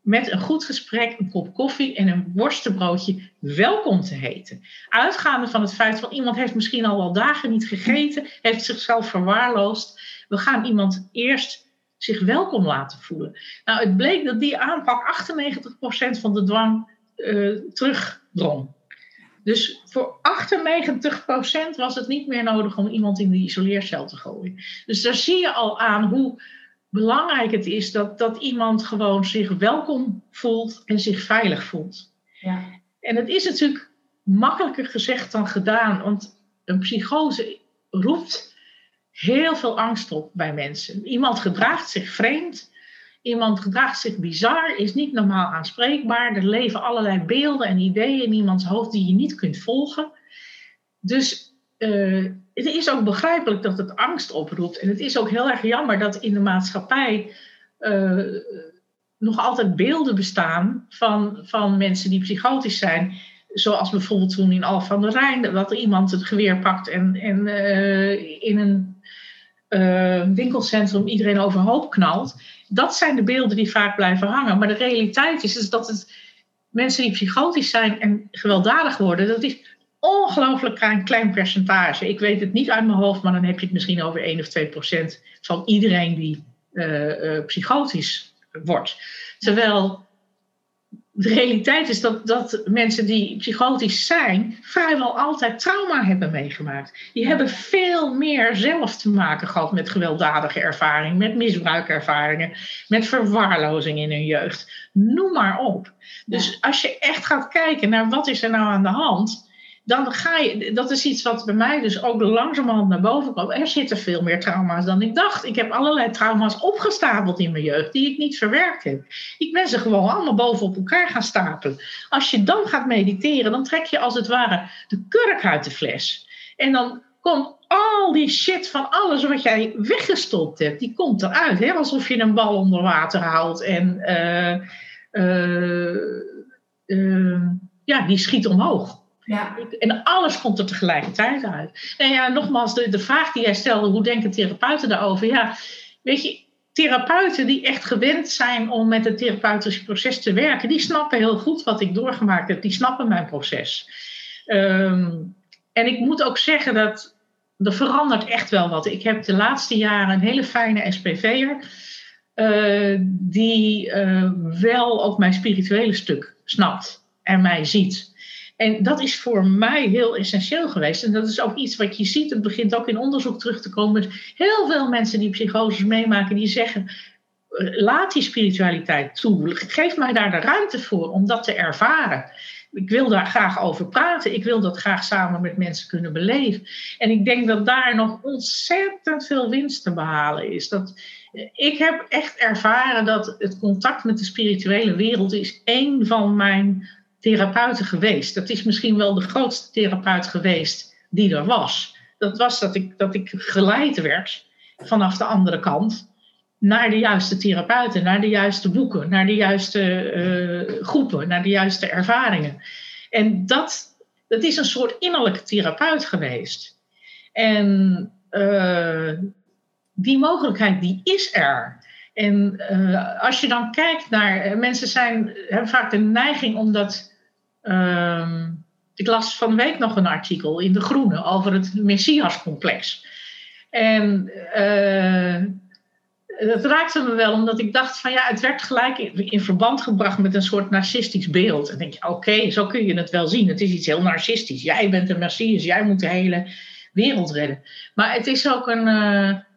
met een goed gesprek, een kop koffie en een worstenbroodje welkom te heten. Uitgaande van het feit dat iemand heeft misschien al wel dagen niet gegeten, heeft zichzelf verwaarloosd. We gaan iemand eerst zich welkom laten voelen. Nou, het bleek dat die aanpak 98% van de dwang uh, terugdrong. Dus voor 98% was het niet meer nodig om iemand in de isoleercel te gooien. Dus daar zie je al aan hoe belangrijk het is dat, dat iemand gewoon zich welkom voelt en zich veilig voelt. Ja. En het is natuurlijk makkelijker gezegd dan gedaan, want een psychose roept heel veel angst op bij mensen. Iemand gedraagt zich vreemd, iemand gedraagt zich bizar, is niet normaal aanspreekbaar. Er leven allerlei beelden en ideeën in iemands hoofd die je niet kunt volgen. Dus uh, het is ook begrijpelijk dat het angst oproept. En het is ook heel erg jammer dat in de maatschappij uh, nog altijd beelden bestaan van, van mensen die psychotisch zijn. Zoals bijvoorbeeld toen in Al van der Rijn, dat iemand het geweer pakt en, en uh, in een winkelcentrum iedereen overhoop knalt. Dat zijn de beelden die vaak blijven hangen. Maar de realiteit is, is dat het mensen die psychotisch zijn en gewelddadig worden, dat is ongelooflijk klein, klein percentage. Ik weet het niet uit mijn hoofd, maar dan heb je het misschien over 1 of 2 procent van iedereen die uh, uh, psychotisch wordt. Terwijl de realiteit is dat, dat mensen die psychotisch zijn, vrijwel altijd trauma hebben meegemaakt. Die hebben veel meer zelf te maken gehad met gewelddadige ervaringen, met misbruikervaringen, met verwaarlozing in hun jeugd. Noem maar op. Dus als je echt gaat kijken naar wat is er nou aan de hand, dan ga je, dat is iets wat bij mij dus ook langzamerhand naar boven kwam. Er zitten veel meer trauma's dan ik dacht. Ik heb allerlei trauma's opgestapeld in mijn jeugd die ik niet verwerkt heb. Ik ben ze gewoon allemaal boven op elkaar gaan stapelen. Als je dan gaat mediteren, dan trek je als het ware de kurk uit de fles. En dan komt al die shit van alles wat jij weggestopt hebt, die komt eruit. Hè? Alsof je een bal onder water houdt en uh, uh, uh, ja, die schiet omhoog. Ja. En alles komt er tegelijkertijd uit. En ja, nogmaals, de, vraag die jij stelde, hoe denken therapeuten daarover? Ja, weet je, therapeuten die echt gewend zijn om met het therapeutische proces te werken, die snappen heel goed wat ik doorgemaakt heb. Die snappen mijn proces. Um, en ik moet ook zeggen dat er verandert echt wel wat. Ik heb de laatste jaren een hele fijne SPV'er. Uh, die uh, wel ook mijn spirituele stuk snapt en mij ziet. En dat is voor mij heel essentieel geweest. En dat is ook iets wat je ziet. Het begint ook in onderzoek terug te komen. Heel veel mensen die psychoses meemaken, die zeggen. Laat die spiritualiteit toe. Geef mij daar de ruimte voor om dat te ervaren. Ik wil daar graag over praten. Ik wil dat graag samen met mensen kunnen beleven. En ik denk dat daar nog ontzettend veel winst te behalen is. Dat, ik heb echt ervaren dat het contact met de spirituele wereld is één van mijn therapeuten geweest. Dat is misschien wel de grootste therapeut geweest die er was. Dat was dat ik, dat ik geleid werd vanaf de andere kant naar de juiste therapeuten, naar de juiste boeken, naar de juiste uh, groepen, naar de juiste ervaringen. En dat, dat is een soort innerlijke therapeut geweest. En uh, die mogelijkheid die is er. En uh, als je dan kijkt naar, mensen zijn, hebben vaak de neiging om dat Ehm, ik las van de week nog een artikel in De Groene over het Messias-complex. En uh, dat raakte me wel, omdat ik dacht van ja, het werd gelijk in, verband gebracht met een soort narcistisch beeld. En denk je, oké, zo kun je het wel zien. Het is iets heel narcistisch. Jij bent een messias, jij moet de hele wereld redden. Maar het is ook een,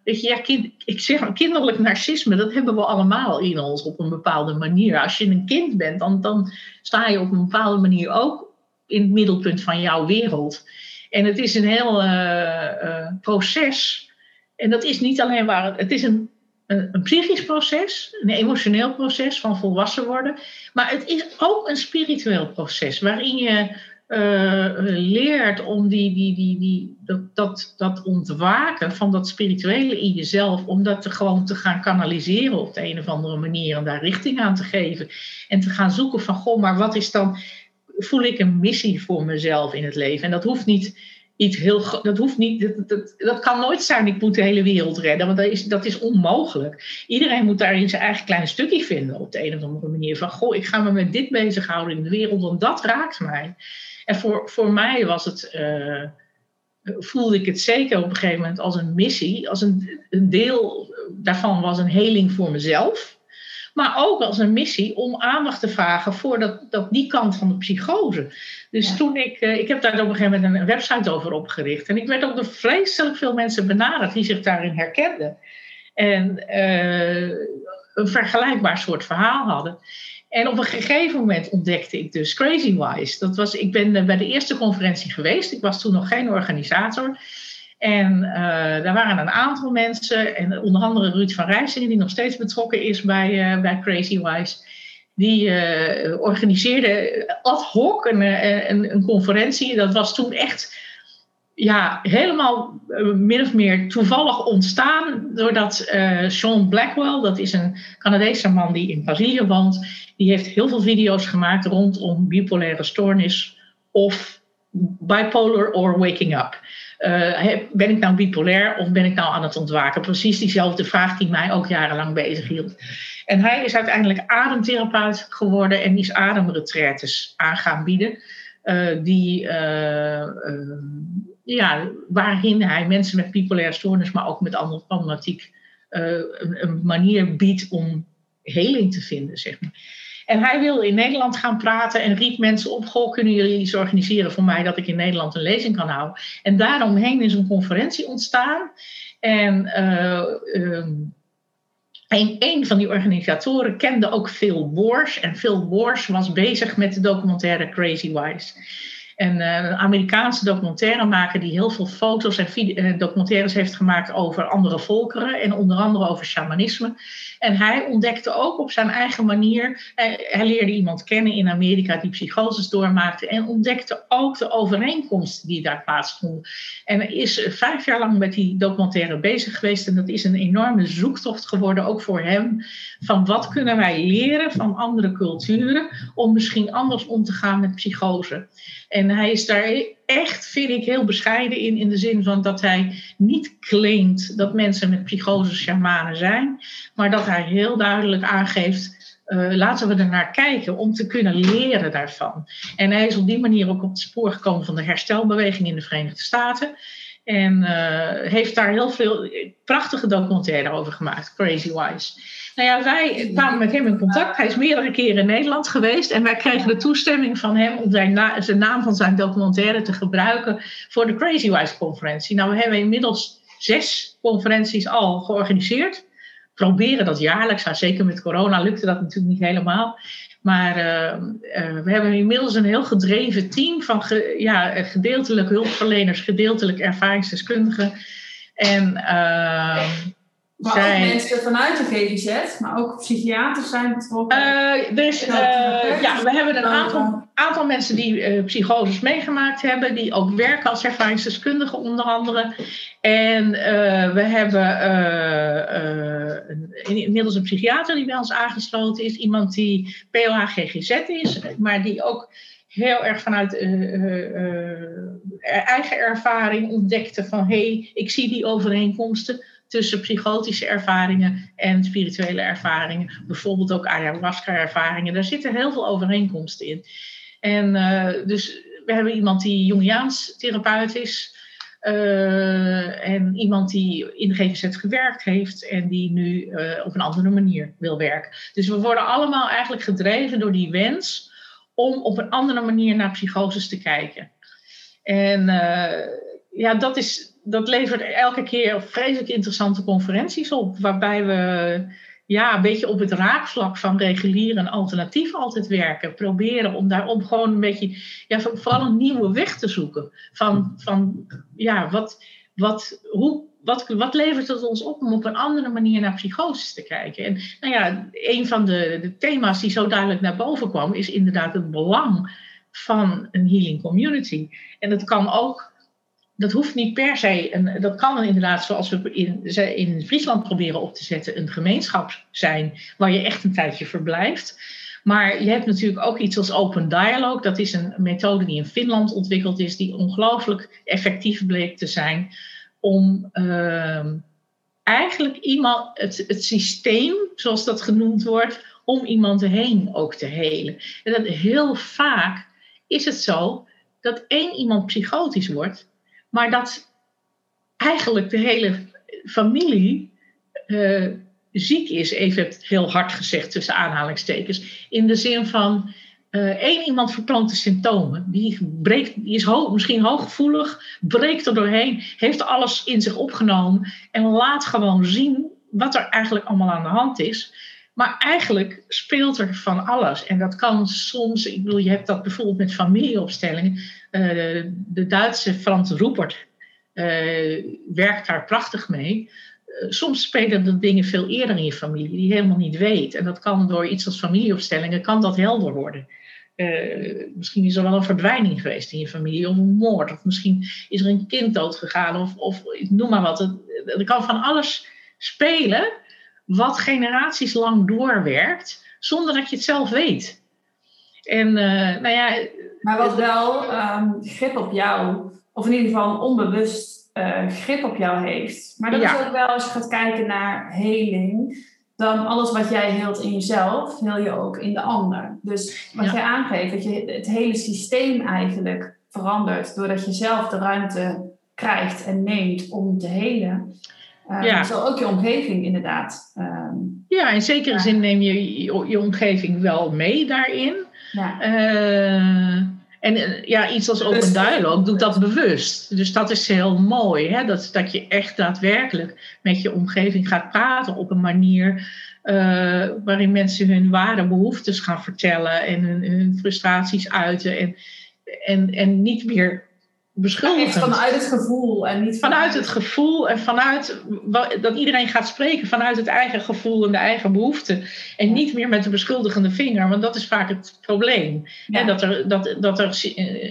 weet ja, kind, ik zeg kinderlijk narcisme, dat hebben we allemaal in ons op een bepaalde manier. Als je een kind bent, dan, dan sta je op een bepaalde manier ook in het middelpunt van jouw wereld. En het is een heel uh, proces. En dat is niet alleen waar, het is een een, een, psychisch proces, een emotioneel proces van volwassen worden. Maar het is ook een spiritueel proces waarin je uh, leert om die, die, die, die, dat, dat, ontwaken van dat spirituele in jezelf, om dat te, gewoon te gaan kanaliseren op de een of andere manier en daar richting aan te geven. En te gaan zoeken van, goh, maar wat is dan, voel ik een missie voor mezelf in het leven? En dat hoeft niet iets heel. Dat hoeft niet. Dat, dat, dat, kan nooit zijn. Ik moet de hele wereld redden. Want dat is, dat is onmogelijk. Iedereen moet daarin zijn eigen kleine stukje vinden. Op de een of andere manier. Van goh, ik ga me met dit bezighouden in de wereld. Want dat raakt mij. En voor, voor mij was het. Uh, voelde ik het zeker op een gegeven moment als een missie. Als een, een deel daarvan was een heling voor mezelf. Maar ook als een missie om aandacht te vragen voor dat, dat die kant van de psychose. Dus toen ik, uh, ik heb daar op een gegeven moment een website over opgericht. En ik werd ook door vreselijk veel mensen benaderd die zich daarin herkenden. En uh, een vergelijkbaar soort verhaal hadden. En op een gegeven moment ontdekte ik dus Crazy Wise. Dat was, ik ben eh, bij de eerste conferentie geweest. Ik was toen nog geen organisator. En uh, daar waren een aantal mensen, en onder andere Ruud van Rijsingen, die nog steeds betrokken is bij, uh, bij Crazy Wise. Die organiseerde ad hoc een, een, een, conferentie. Dat was toen echt ja, helemaal min of meer toevallig ontstaan. Doordat Sean Blackwell, dat is een Canadese man die in Brazilië woont, die heeft heel veel video's gemaakt rondom bipolaire stoornis of bipolar or waking up. Uh, ben ik nou bipolair of ben ik nou aan het ontwaken? Precies diezelfde vraag die mij ook jarenlang bezig hield. En hij is uiteindelijk ademtherapeut geworden en is ademretretes aan gaan bieden. Uh, die, uh, ja, waarin hij mensen met bipolaire stoornis, maar ook met andere problematiek, een, een manier biedt om heling te vinden. Zeg maar. En hij wilde in Nederland gaan praten en riep mensen op: Goh, kunnen jullie iets organiseren voor mij dat ik in Nederland een lezing kan houden? En daaromheen is een conferentie ontstaan. En uh, um, een, een, van die organisatoren kende ook Phil Wars. En Phil Wars was bezig met de documentaire Crazy Wise. En uh, een Amerikaanse documentairemaker die heel veel foto's en uh, documentaires heeft gemaakt over andere volkeren en onder andere over shamanisme. En hij ontdekte ook op zijn eigen manier, hij, hij leerde iemand kennen in Amerika die psychoses doormaakte en ontdekte ook de overeenkomsten die daar plaatsvonden. En is vijf jaar lang met die documentaire bezig geweest en dat is een enorme zoektocht geworden, ook voor hem, van wat kunnen wij leren van andere culturen om misschien anders om te gaan met psychose. En hij is daar echt, vind ik, heel bescheiden in, in de zin van dat hij niet claimt dat mensen met psychose shamanen zijn, maar dat hij heel duidelijk aangeeft. Uh, laten we er naar kijken om te kunnen leren daarvan. En hij is op die manier ook op het spoor gekomen van de herstelbeweging in de Verenigde Staten. En uh, heeft daar heel veel prachtige documentaire over gemaakt, Crazy Wise. Nou ja, wij kwamen met hem in contact. Hij is meerdere keren in Nederland geweest. En wij kregen de toestemming van hem om zijn, zijn naam van zijn documentaire te gebruiken voor de Crazy Wise conferentie. Nou, we hebben inmiddels zes conferenties al georganiseerd. Proberen dat jaarlijks. Nou, zeker met corona lukte dat natuurlijk niet helemaal. Maar uh, uh, we hebben inmiddels een heel gedreven team van ja, gedeeltelijk hulpverleners, gedeeltelijk ervaringsdeskundigen. En uh, maar zijn... ook mensen vanuit de GGZ, maar ook psychiaters zijn betrokken. Uh, dus, uh, ja, we hebben een aantal, aantal mensen die uh, psychoses meegemaakt hebben, die ook werken als ervaringsdeskundigen onder andere. En we hebben een, inmiddels een psychiater die bij ons aangesloten is, iemand die POH GGZ is, maar die ook heel erg vanuit eigen ervaring ontdekte van hé, hey, ik zie die overeenkomsten tussen psychotische ervaringen en spirituele ervaringen. Bijvoorbeeld ook ayahuasca-ervaringen. Daar zitten heel veel overeenkomsten in. En uh, dus we hebben iemand die Jungiaans therapeut is. Uh, en iemand die in de GGZ gewerkt heeft en die nu uh, op een andere manier wil werken. Dus we worden allemaal eigenlijk gedreven door die wens om op een andere manier naar psychoses te kijken. En ja, dat, is, dat levert elke keer vreselijk interessante conferenties op, waarbij we ja, een beetje op het raakvlak van regulier en alternatief altijd werken. Proberen om daarom gewoon een beetje, ja, vooral een nieuwe weg te zoeken. Van, van ja, wat, wat, hoe, wat, wat levert het ons op om op een andere manier naar psychoses te kijken? En nou ja, een van de, de thema's die zo duidelijk naar boven kwam, is inderdaad het belang van een healing community. En dat kan ook dat hoeft niet per se, een, dat kan inderdaad, zoals we in, in Friesland proberen op te zetten, een gemeenschap zijn waar je echt een tijdje verblijft. Maar je hebt natuurlijk ook iets als Open Dialogue. Dat is een methode die in Finland ontwikkeld is, die ongelooflijk effectief bleek te zijn om uh, eigenlijk iemand, het, het systeem, zoals dat genoemd wordt, om iemand heen ook te helen. En dat heel vaak is het zo dat één iemand psychotisch wordt maar dat eigenlijk de hele familie uh, ziek is, even heel hard gezegd tussen aanhalingstekens. In de zin van uh, één iemand vertoont de symptomen. Die, breekt, die is misschien hooggevoelig, breekt er doorheen, heeft alles in zich opgenomen en laat gewoon zien wat er eigenlijk allemaal aan de hand is. Maar eigenlijk speelt er van alles. En dat kan soms, ik bedoel, je hebt dat bijvoorbeeld met familieopstellingen. Uh, de Duitse Frans Roepert uh, werkt daar prachtig mee. Uh, soms spelen de dingen veel eerder in je familie die je helemaal niet weet. En dat kan door iets als familieopstellingen, kan dat helder worden. misschien is er wel een verdwijning geweest in je familie, of een moord, of misschien is er een kind dood gegaan, of, of noem maar wat. Er kan van alles spelen wat generaties lang doorwerkt, zonder dat je het zelf weet. En uh, nou ja. Maar wat wel um, grip op jou, of in ieder geval onbewust uh, grip op jou heeft. Maar dat is ook wel als je gaat kijken naar heling, dan alles wat jij heelt in jezelf, heel je ook in de ander. Dus wat ja. jij aangeeft, dat je het hele systeem eigenlijk verandert, doordat je zelf de ruimte krijgt en neemt om te helen. Uh, ja. Zo ook je omgeving inderdaad. Um, ja, in zekere ja. zin neem je, je, je omgeving wel mee daarin. Ja. Uh, en uh, ja, iets als Open Dialogue doet dat bewust. Dus dat is heel mooi. Hè? Dat, dat je echt daadwerkelijk met je omgeving gaat praten op een manier waarin mensen hun ware behoeftes gaan vertellen en hun, hun frustraties uiten. En, en, en niet meer beschuldigend. vanuit het gevoel en niet vanuit... vanuit het gevoel en vanuit dat iedereen gaat spreken vanuit het eigen gevoel en de eigen behoeften. En niet meer met de beschuldigende vinger, want dat is vaak het probleem. Ja. dat, er, dat, dat er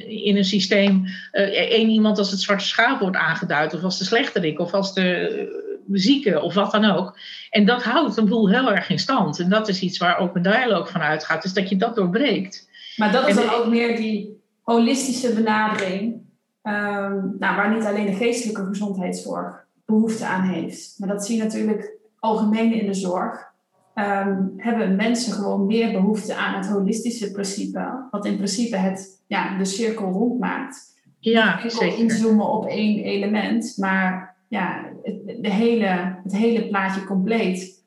in een systeem uh, één iemand als het zwarte schaap wordt aangeduid, of als de slechterik, of als de zieke, of wat dan ook. En dat houdt een boel heel erg in stand. En dat is iets waar Open Dialogue van uitgaat, dus dat je dat doorbreekt. Maar dat is dan ook meer die holistische benadering Um, nou, waar niet alleen de geestelijke gezondheidszorg behoefte aan heeft. Maar dat zie je natuurlijk algemeen in de zorg. Um, hebben mensen gewoon meer behoefte aan het holistische principe. Wat in principe het, ja, de cirkel rondmaakt. Ja, zeker. inzoomen op één element. Maar ja, het, de hele, het hele plaatje compleet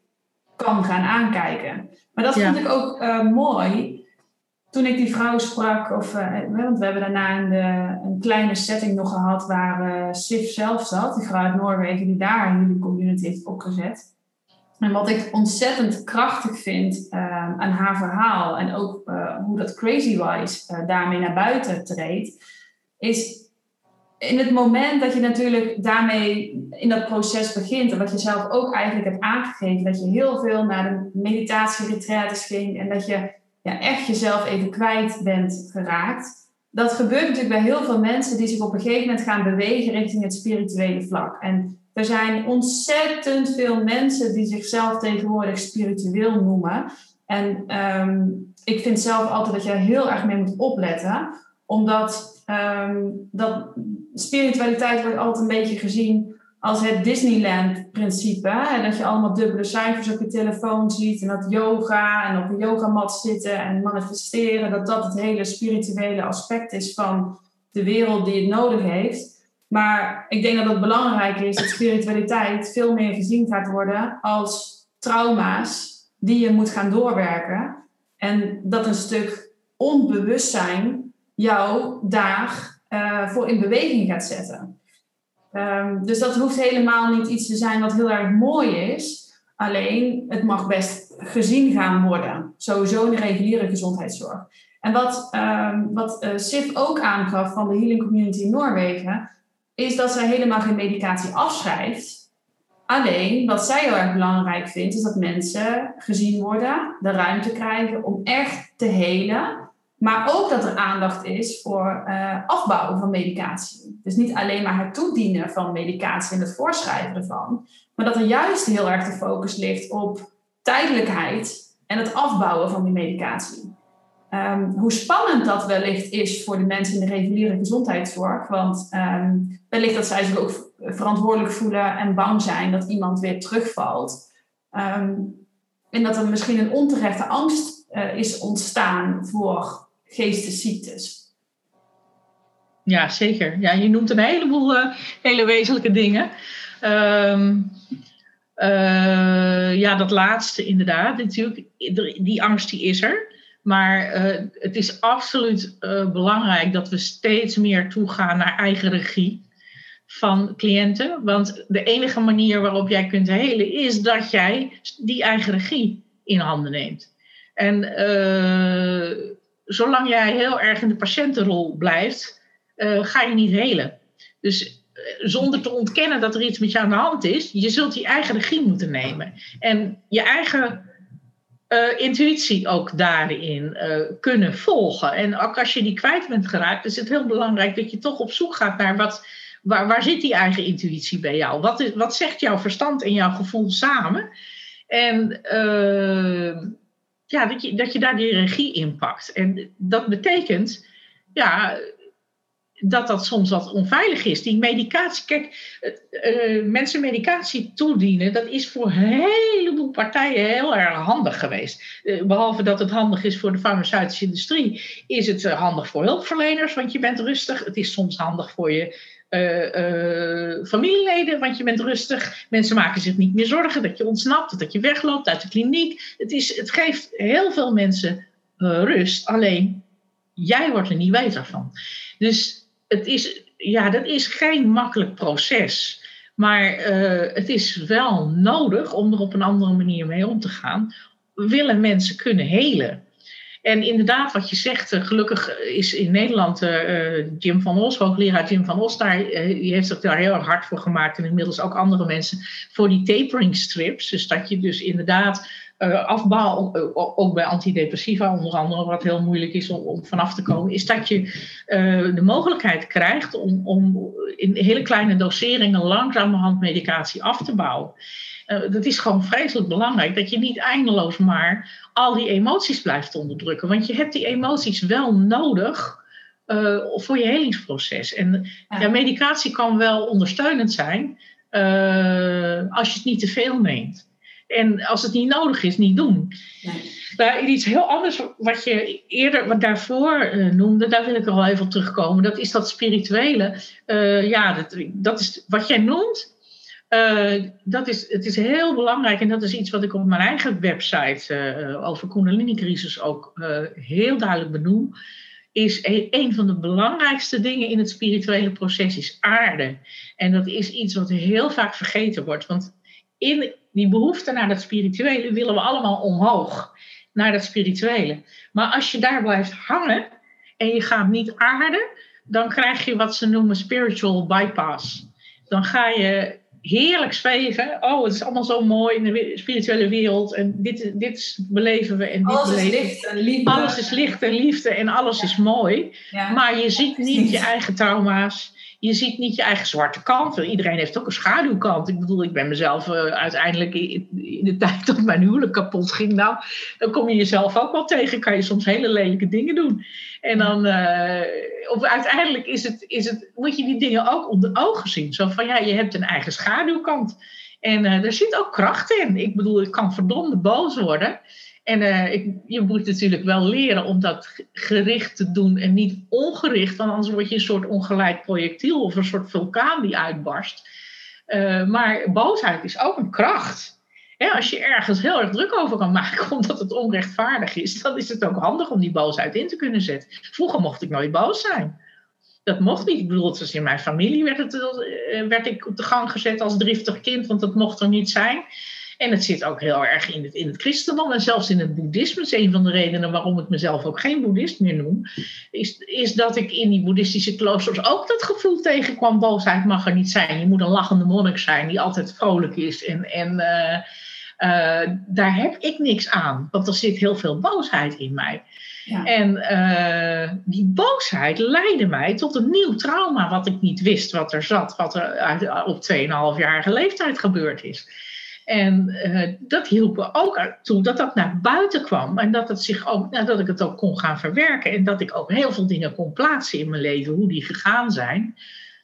kan gaan aankijken. Maar dat vond ik ook uh, mooi toen ik die vrouw sprak, of, uh, want we hebben daarna een, de, een kleine setting nog gehad waar uh, Sif zelf zat, die vrouw uit Noorwegen die daar jullie community heeft opgezet. En wat ik ontzettend krachtig vind aan haar verhaal en ook hoe dat Crazy Wise daarmee naar buiten treedt, is in het moment dat je natuurlijk daarmee in dat proces begint, en wat je zelf ook eigenlijk hebt aangegeven, dat je heel veel naar de meditatie ging en dat je ja, echt jezelf even kwijt bent geraakt. Dat gebeurt natuurlijk bij heel veel mensen die zich op een gegeven moment gaan bewegen richting het spirituele vlak. En er zijn ontzettend veel mensen die zichzelf tegenwoordig spiritueel noemen. En um, ik vind zelf altijd dat je heel erg mee moet opletten, omdat um, dat spiritualiteit wordt altijd een beetje gezien als het Disneyland-principe. Dat je allemaal dubbele cijfers op je telefoon ziet. En dat yoga en op een yogamat zitten en manifesteren. Dat dat het hele spirituele aspect is van de wereld die het nodig heeft. Maar ik denk dat het belangrijk is dat spiritualiteit veel meer gezien gaat worden als trauma's die je moet gaan doorwerken. En dat een stuk onbewustzijn jou daar uh, voor in beweging gaat zetten. Um, dus dat hoeft helemaal niet iets te zijn wat heel erg mooi is. Alleen het mag best gezien gaan worden. Sowieso in de reguliere gezondheidszorg. En wat, um, wat uh, SIF ook aangaf van de Healing Community in Noorwegen, is dat zij helemaal geen medicatie afschrijft. Alleen wat zij heel erg belangrijk vindt, is dat mensen gezien worden, de ruimte krijgen om echt te helen. Maar ook dat er aandacht is voor uh, afbouwen van medicatie. Dus niet alleen maar het toedienen van medicatie en het voorschrijven ervan, maar dat er juist heel erg de focus ligt op tijdelijkheid en het afbouwen van die medicatie. Um, hoe spannend dat wellicht is voor de mensen in de reguliere gezondheidszorg. Want um, wellicht dat zij zich ook verantwoordelijk voelen en bang zijn dat iemand weer terugvalt. Um, en dat er misschien een onterechte angst uh, is ontstaan voor geestesziektes. Ja, zeker. Ja, je noemt een heleboel uh, hele wezenlijke dingen. Um, uh, ja, dat laatste inderdaad. Natuurlijk, die angst die is er. Maar uh, het is absoluut belangrijk dat we steeds meer toegaan naar eigen regie van cliënten. Want de enige manier waarop jij kunt helen is dat jij die eigen regie in handen neemt. En zolang jij heel erg in de patiëntenrol blijft, ga je niet helen. Dus zonder te ontkennen dat er iets met je aan de hand is, je zult die eigen regie moeten nemen. En je eigen uh, intuïtie ook daarin kunnen volgen. En ook als je die kwijt bent geraakt, is het heel belangrijk dat je toch op zoek gaat naar wat, waar, waar zit die eigen intuïtie bij jou? Wat, is, wat zegt jouw verstand en jouw gevoel samen? En ja, dat je, dat je daar die regie in pakt. En dat betekent, ja, dat dat soms wat onveilig is. Die medicatie, kijk, uh, mensen medicatie toedienen, dat is voor een heleboel partijen heel erg handig geweest. Uh, behalve dat het handig is voor de farmaceutische industrie, is het uh, handig voor hulpverleners, want je bent rustig. Het is soms handig voor je familieleden, want je bent rustig. Mensen maken zich niet meer zorgen dat je ontsnapt, dat je wegloopt uit de kliniek. Het, is, het geeft heel veel mensen rust, alleen jij wordt er niet beter van. Dus het is, ja, dat is geen makkelijk proces. Maar het is wel nodig om er op een andere manier mee om te gaan. Willen mensen kunnen helen? En inderdaad, wat je zegt, uh, gelukkig is in Nederland uh, Jim van Os, hoogleraar Jim van Os, daar, heeft zich daar heel erg hard voor gemaakt. En inmiddels ook andere mensen voor die tapering strips. Dus dat je dus inderdaad afbouw, ook bij antidepressiva onder andere, wat heel moeilijk is om, vanaf te komen, is dat je de mogelijkheid krijgt om, om in hele kleine doseringen langzamerhand medicatie af te bouwen. Uh, dat is gewoon vreselijk belangrijk, dat je niet eindeloos maar al die emoties blijft onderdrukken. Want je hebt die emoties wel nodig voor je helingsproces. En ja. Ja, medicatie kan wel ondersteunend zijn als je het niet te veel neemt. En als het niet nodig is, niet doen. Nee. Maar iets heel anders wat je eerder, wat daarvoor uh, noemde, daar wil ik er al even op terugkomen. Dat is dat spirituele. Uh, ja, dat, dat is wat jij noemt. Uh, dat is, het is heel belangrijk en dat is iets wat ik op mijn eigen website over Kundalini-crisis ook heel duidelijk benoem. Is een, een van de belangrijkste dingen in het spirituele proces is aarde. En dat is iets wat heel vaak vergeten wordt. Want in die behoefte naar dat spirituele willen we allemaal omhoog. Naar dat spirituele. Maar als je daar blijft hangen en je gaat niet aarden, dan krijg je wat ze noemen spiritual bypass. Dan ga je heerlijk zweven. Oh, het is allemaal zo mooi in de spirituele wereld. En dit, dit beleven we. En dit alles beleven. is licht en liefde. Alles is licht en liefde en alles ja. is mooi. Ja. Maar je ziet niet je eigen trauma's. Je ziet niet je eigen zwarte kant. Iedereen heeft ook een schaduwkant. Ik bedoel, ik ben mezelf uh, uiteindelijk in, de tijd dat mijn huwelijk kapot ging. Nou, dan kom je jezelf ook wel tegen. Kan je soms hele lelijke dingen doen. En dan, uh, of uiteindelijk is het, is het, moet je die dingen ook onder ogen zien. Zo van, ja, je hebt een eigen schaduwkant. En uh, er zit ook kracht in. Ik bedoel, ik kan verdomde boos worden. En eh, ik, je moet natuurlijk wel leren om dat gericht te doen en niet ongericht, want anders word je een soort ongelijk projectiel of een soort vulkaan die uitbarst. Uh, maar boosheid is ook een kracht. als je ergens heel erg druk over kan maken omdat het onrechtvaardig is, dan is het ook handig om die boosheid in te kunnen zetten. Vroeger mocht ik nooit boos zijn. Dat mocht niet. Ik bedoel, dus in mijn familie werd, het, eh, werd ik op de gang gezet als driftig kind, want dat mocht er niet zijn. En het zit ook heel erg in het, in het christendom en zelfs in het boeddhisme. is een van de redenen waarom ik mezelf ook geen boeddhist meer noem. Is, is dat ik in die boeddhistische kloosters ook dat gevoel tegenkwam. Boosheid mag er niet zijn. Je moet een lachende monnik zijn die altijd vrolijk is. En, en uh, uh, daar heb ik niks aan. Want er zit heel veel boosheid in mij. Ja. En uh, die boosheid leidde mij tot een nieuw trauma, wat ik niet wist wat er zat, wat er op 2,5-jarige leeftijd gebeurd is. En uh, dat hielp me ook toe dat dat naar buiten kwam. En dat, het zich ook, nou, dat ik het ook kon gaan verwerken. En dat ik ook heel veel dingen kon plaatsen in mijn leven, hoe die gegaan zijn.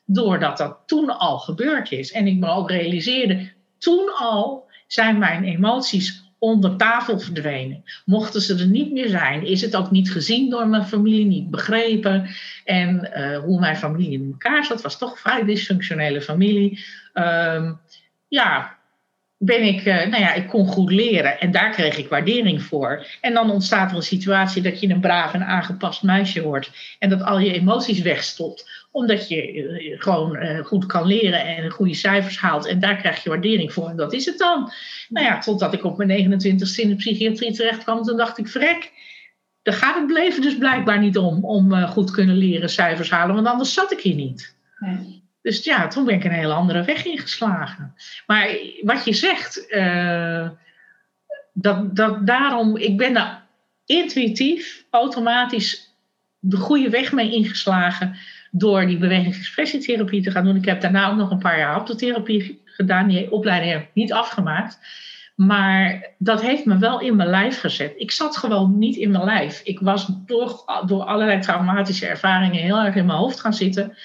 Doordat dat toen al gebeurd is. En ik me ook realiseerde, toen al zijn mijn emoties onder tafel verdwenen. Mochten ze er niet meer zijn, is het ook niet gezien door mijn familie, niet begrepen. En uh, hoe mijn familie in elkaar zat, was toch een vrij dysfunctionele familie. Um, ja, ben ik, uh, nou ja, ik kon goed leren en daar kreeg ik waardering voor. En dan ontstaat er een situatie dat je een braaf en aangepast meisje wordt en dat al je emoties wegstopt, omdat je uh, gewoon uh, goed kan leren en goede cijfers haalt en daar krijg je waardering voor en dat is het dan. Nou ja, totdat ik op mijn 29ste in de psychiatrie terecht kwam, toen dacht ik, vrek, daar gaat het leven dus blijkbaar niet om, om goed kunnen leren, cijfers halen, want anders zat ik hier niet. Nee. Dus ja, toen ben ik een hele andere weg ingeslagen. Maar wat je zegt, uh, dat, dat daarom, ik ben daar intuïtief, automatisch de goede weg mee ingeslagen door die bewegingsexpressietherapie te gaan doen. Ik heb daarna ook nog een paar jaar haptotherapie gedaan. Die opleiding heb ik niet afgemaakt. Maar dat heeft me wel in mijn lijf gezet. Ik zat gewoon niet in mijn lijf. Ik was door, door allerlei traumatische ervaringen heel erg in mijn hoofd gaan zitten.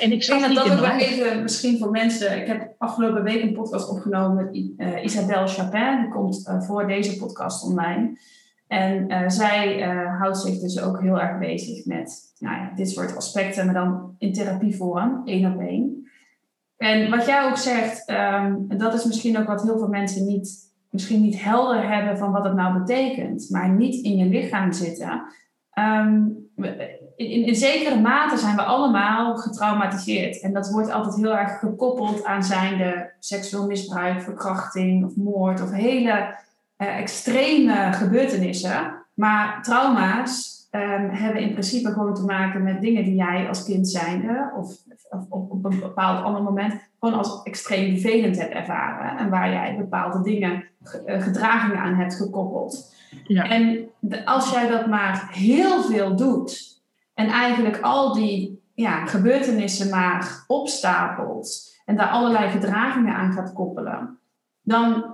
En ik denk dat dat ook wel even, misschien voor mensen. Ik heb afgelopen week een podcast opgenomen met uh, Isabelle Chapin. Die komt uh, voor deze podcast online. En uh, zij houdt zich dus ook heel erg bezig met nou ja, dit soort aspecten, maar dan in therapievorm, één op één. En wat jij ook zegt, um, dat is misschien ook wat heel veel mensen niet, misschien niet helder hebben van wat het nou betekent, maar niet in je lichaam zitten. Um, in, in, zekere mate zijn we allemaal getraumatiseerd. En dat wordt altijd heel erg gekoppeld aan zijnde seksueel misbruik, verkrachting of moord of hele uh, extreme gebeurtenissen. Maar trauma's um, hebben in principe gewoon te maken met dingen die jij als kind zijnde of, of, of op een bepaald ander moment gewoon als extreem vervelend hebt ervaren. En waar jij bepaalde dingen, uh, gedragingen aan hebt gekoppeld. Ja. En als jij dat maar heel veel doet, en eigenlijk al die ja, gebeurtenissen maar opstapelt en daar allerlei gedragingen aan gaat koppelen, dan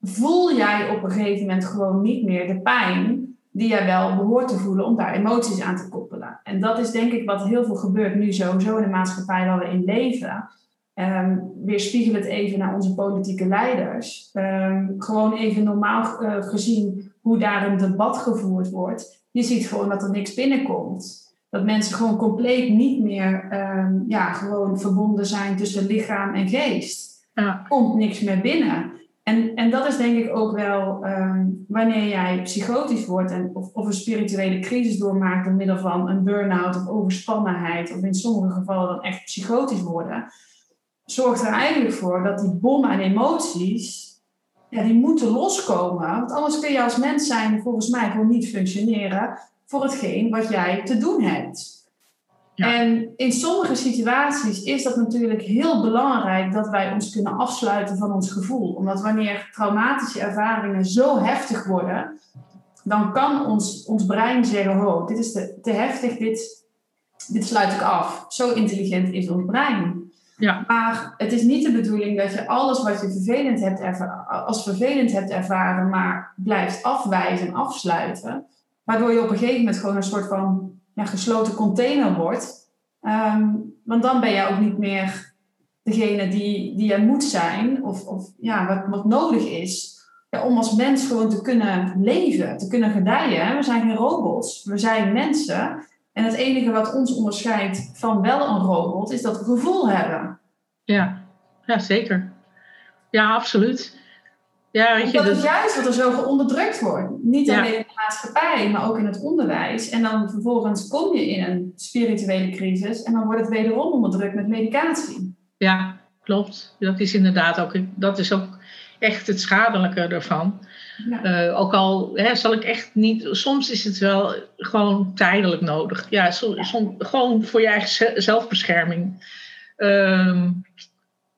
voel jij op een gegeven moment gewoon niet meer de pijn die jij wel behoort te voelen om daar emoties aan te koppelen. En dat is denk ik wat heel veel gebeurt nu sowieso in de maatschappij waar we in leven. Um, weerspiegel het even naar onze politieke leiders. Um, gewoon even normaal uh, gezien hoe daar een debat gevoerd wordt. Je ziet gewoon dat er niks binnenkomt dat mensen gewoon compleet niet meer um, ja, gewoon verbonden zijn tussen lichaam en geest. Ja. Komt niks meer binnen. En, en dat is denk ik ook wel um, wanneer jij psychotisch wordt en, of, of een spirituele crisis doormaakt door middel van een burn-out of overspannenheid, of in sommige gevallen dan echt psychotisch worden, zorgt er eigenlijk voor dat die bom aan emoties, ja, die moeten loskomen. Want anders kun je als mens zijn volgens mij gewoon niet functioneren voor hetgeen wat jij te doen hebt. En in sommige situaties is dat natuurlijk heel belangrijk dat wij ons kunnen afsluiten van ons gevoel. Omdat wanneer traumatische ervaringen zo heftig worden, dan kan ons, ons brein zeggen: Oh, dit is te, te heftig, dit, dit sluit ik af. Zo intelligent is ons brein. Ja. Maar het is niet de bedoeling dat je alles wat je vervelend hebt als vervelend hebt ervaren, maar blijft afwijzen, afsluiten. Waardoor je op een gegeven moment gewoon een soort van ja, gesloten container wordt. Um, want dan ben je ook niet meer degene die, die je moet zijn, of, of ja, wat, wat nodig is om als mens gewoon te kunnen leven, te kunnen gedijen. We zijn geen robots, we zijn mensen. En het enige wat ons onderscheidt van wel een robot, is dat we gevoel hebben. Ja, ja zeker. Ja, absoluut. Ja, weet je, dat is juist wat er zo geonderdrukt wordt. Niet alleen in de maatschappij, maar ook in het onderwijs. En dan vervolgens kom je in een spirituele crisis en dan wordt het wederom onderdrukt met medicatie. Ja, klopt. Dat is inderdaad ook, dat is ook echt het schadelijke ervan. Ja. Eh, ook al hè, zal ik echt niet, soms is het wel gewoon tijdelijk nodig. Ja, soms, gewoon voor je eigen zelfbescherming. Ehm,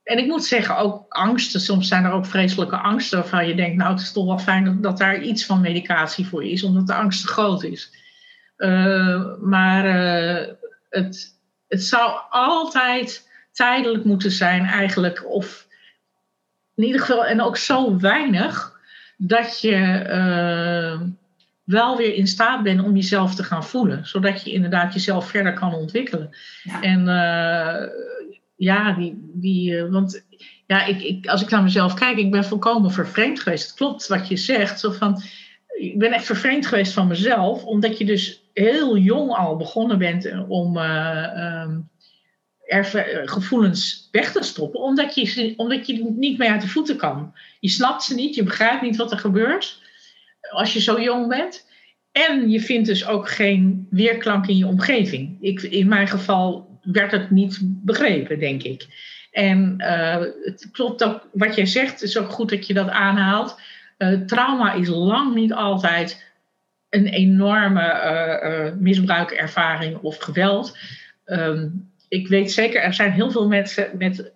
en ik moet zeggen, ook angsten. Soms zijn er ook vreselijke angsten waarvan je denkt, nou, het is toch wel fijn dat, daar iets van medicatie voor is, omdat de angst te groot is. Uh, maar uh, het, het zou altijd tijdelijk moeten zijn, eigenlijk. Of in ieder geval, en ook zo weinig dat je uh, wel weer in staat bent om jezelf te gaan voelen, zodat je inderdaad jezelf verder kan ontwikkelen. Ja. En ja, die, die, uh, want ja, ik, ik, als ik naar mezelf kijk, ik ben volkomen vervreemd geweest. Het klopt wat je zegt. Zo van, ik ben echt vervreemd geweest van mezelf, omdat je dus heel jong al begonnen bent om uh, um, gevoelens weg te stoppen, omdat je, omdat je niet meer uit de voeten kan. Je snapt ze niet, je begrijpt niet wat er gebeurt als je zo jong bent. En je vindt dus ook geen weerklank in je omgeving. Ik, in mijn geval werd het niet begrepen, denk ik. En uh, het klopt ook, wat jij zegt, is ook goed dat je dat aanhaalt. Uh, trauma is lang niet altijd een enorme uh, misbruikervaring of geweld. Um, ik weet zeker, er zijn heel veel mensen met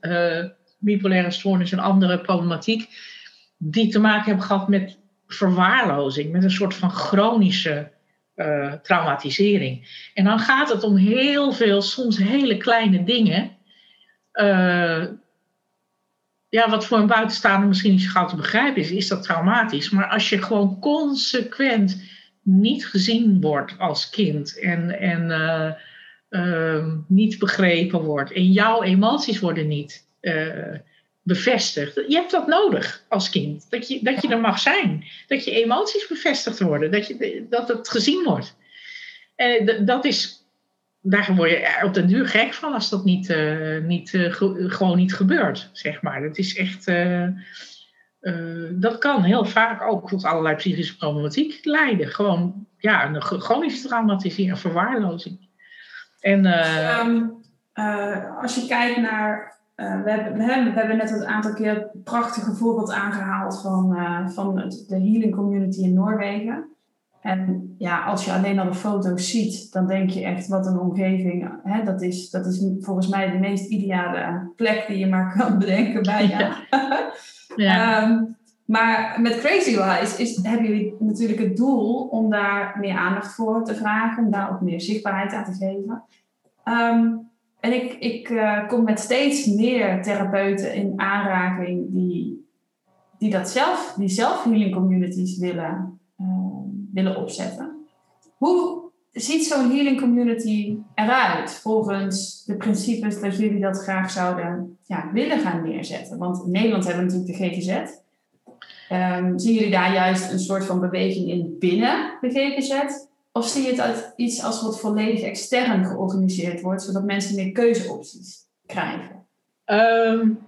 bipolaire stoornis en andere problematiek die te maken hebben gehad met verwaarlozing, met een soort van chronische uh, traumatisering. En dan gaat het om heel veel, soms hele kleine dingen. Uh, ja, wat voor een buitenstaander misschien niet zo gauw te begrijpen is, is dat traumatisch. Maar als je gewoon consequent niet gezien wordt als kind en, en uh, niet begrepen wordt en jouw emoties worden niet bevestigd. Je hebt dat nodig als kind. Dat je, dat je er mag zijn. Dat je emoties bevestigd worden. Dat, je, dat het gezien wordt. En dat is, daar word je op den duur gek van als dat niet, uh, niet, uh, gewoon niet gebeurt. Zeg maar. Dat is echt. Dat kan heel vaak ook tot allerlei psychische problematiek leiden. Gewoon ja, een chronische traumatisering, verwaarlozing. En, um, als je kijkt naar uh, we, hebben, we, hebben, net een aantal keer het prachtige voorbeeld aangehaald van, uh, van de healing community in Noorwegen. En ja, als je alleen al de foto's ziet, dan denk je echt wat een omgeving. Hè, dat, is, dat is volgens mij de meest ideale plek die je maar kan bedenken bijna. Ja. ja. um, maar met Crazy Wise is, hebben jullie natuurlijk het doel om daar meer aandacht voor te vragen, om daar ook meer zichtbaarheid aan te geven. Um, en ik, ik uh, kom met steeds meer therapeuten in aanraking die, die dat zelf, die zelf healing communities willen, uh, willen opzetten. Hoe ziet zo'n healing community eruit volgens de principes dat jullie dat graag zouden ja, willen gaan neerzetten? Want in Nederland hebben we natuurlijk de GGZ. Um, zien jullie daar juist een soort van beweging in binnen de GGZ? Of zie je het als iets als wat volledig extern georganiseerd wordt, zodat mensen meer keuzeopties krijgen? Um,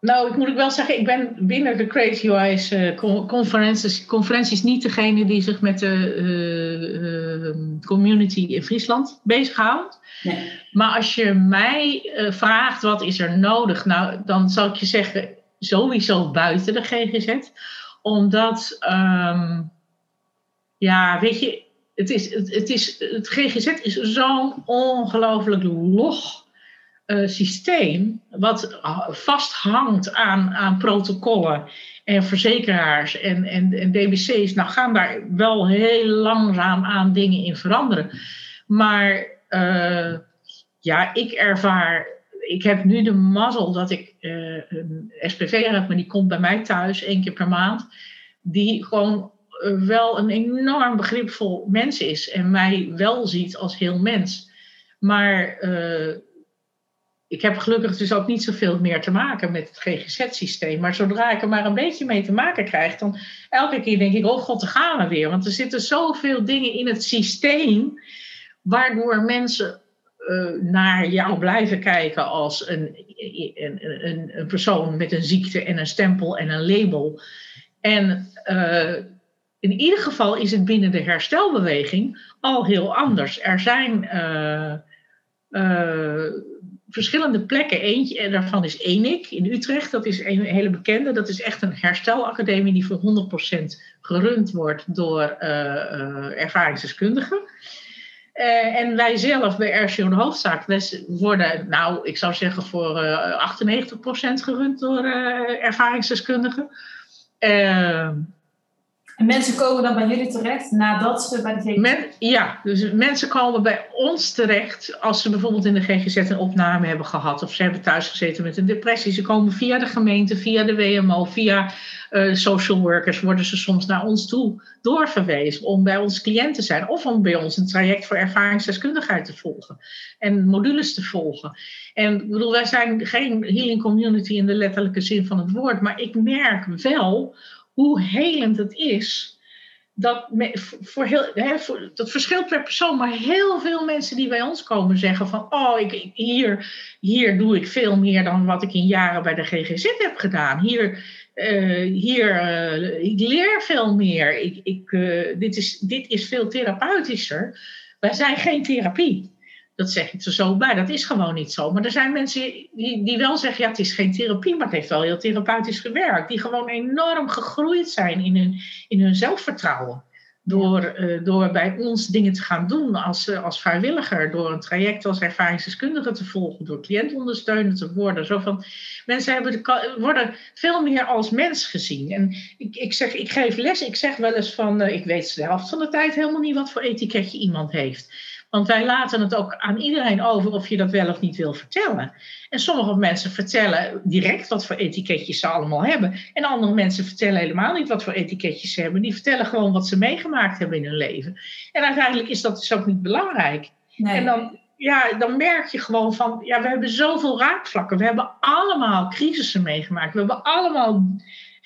nou, ik moet ik wel zeggen, ik ben binnen de Crazy Wise uh, conferenties, conferenties niet degene die zich met de uh, uh, community in Friesland bezighoudt. Nee. Maar als je mij uh, vraagt wat is er nodig, nou, dan zal ik je zeggen sowieso buiten de GGZ. Omdat um, ja, weet je, het, is, het, het, is, het GGZ is zo'n ongelooflijk log uh, systeem, wat vasthangt aan, aan protocollen en verzekeraars en, en, DBC's. Nou gaan daar wel heel langzaam aan dingen in veranderen. Maar uh, ja, ik ervaar ik heb nu de mazzel dat ik uh, een SPV heb, maar die komt bij mij thuis één keer per maand. Die gewoon wel een enorm begripvol mens is en mij wel ziet als heel mens. Maar uh, ik heb gelukkig dus ook niet zoveel meer te maken met het GGZ-systeem. Maar zodra ik er maar een beetje mee te maken krijg, dan elke keer denk ik, oh god, daar gaan we weer. Want er zitten zoveel dingen in het systeem, waardoor mensen uh, naar jou blijven kijken als een, een, een, een, persoon met een ziekte en een stempel en een label. En uh, in ieder geval is het binnen de herstelbeweging al heel anders. Er zijn uh, verschillende plekken. Eentje, en daarvan is Enik in Utrecht. Dat is een hele bekende. Dat is echt een herstelacademie die voor 100% gerund wordt door ervaringsdeskundigen. En wij zelf bij de Hoofdzaak worden, nou, ik zou zeggen voor uh, 98% gerund door ervaringsdeskundigen. En mensen komen dan bij jullie terecht nadat ze bij de GGZ... Ja, dus mensen komen bij ons terecht als ze bijvoorbeeld in de GGZ een opname hebben gehad. Of ze hebben thuis gezeten met een depressie. Ze komen via de gemeente, via de WMO, via uh, social workers worden ze soms naar ons toe doorverwezen om bij ons cliënt te zijn. Of om bij ons een traject voor ervaringsdeskundigheid te volgen. En modules te volgen. En ik bedoel, wij zijn geen healing community in de letterlijke zin van het woord. Maar ik merk wel hoe helend het is. Dat, voor heel, hè, dat verschilt per persoon, maar heel veel mensen die bij ons komen zeggen van, oh, ik, hier, hier doe ik veel meer dan wat ik in jaren bij de GGZ heb gedaan. Hier, uh, hier uh, ik leer veel meer. Ik, ik, uh, dit, is, dit is veel therapeutischer. Wij zijn geen therapie. Dat zeg ik er zo bij. Dat is gewoon niet zo. Maar er zijn mensen die, die wel zeggen: ja, het is geen therapie, maar het heeft wel heel therapeutisch gewerkt. Die gewoon enorm gegroeid zijn in hun, in hun zelfvertrouwen. Door, uh, door bij ons dingen te gaan doen als, uh, als vrijwilliger. Door een traject als ervaringsdeskundige te volgen. Door cliëntondersteuner te worden. Zo van, mensen hebben de, worden veel meer als mens gezien. En ik, ik, zeg, ik geef les. Ik zeg wel eens van. Uh, ik weet de helft van de tijd helemaal niet wat voor etiketje iemand heeft. Want wij laten het ook aan iedereen over of je dat wel of niet wil vertellen. En sommige mensen vertellen direct wat voor etiketjes ze allemaal hebben. En andere mensen vertellen helemaal niet wat voor etiketjes ze hebben. Die vertellen gewoon wat ze meegemaakt hebben in hun leven. En uiteindelijk is dat dus ook niet belangrijk. Nee. En dan, ja, dan merk je gewoon van, ja, we hebben zoveel raakvlakken. We hebben allemaal crisissen meegemaakt. We hebben allemaal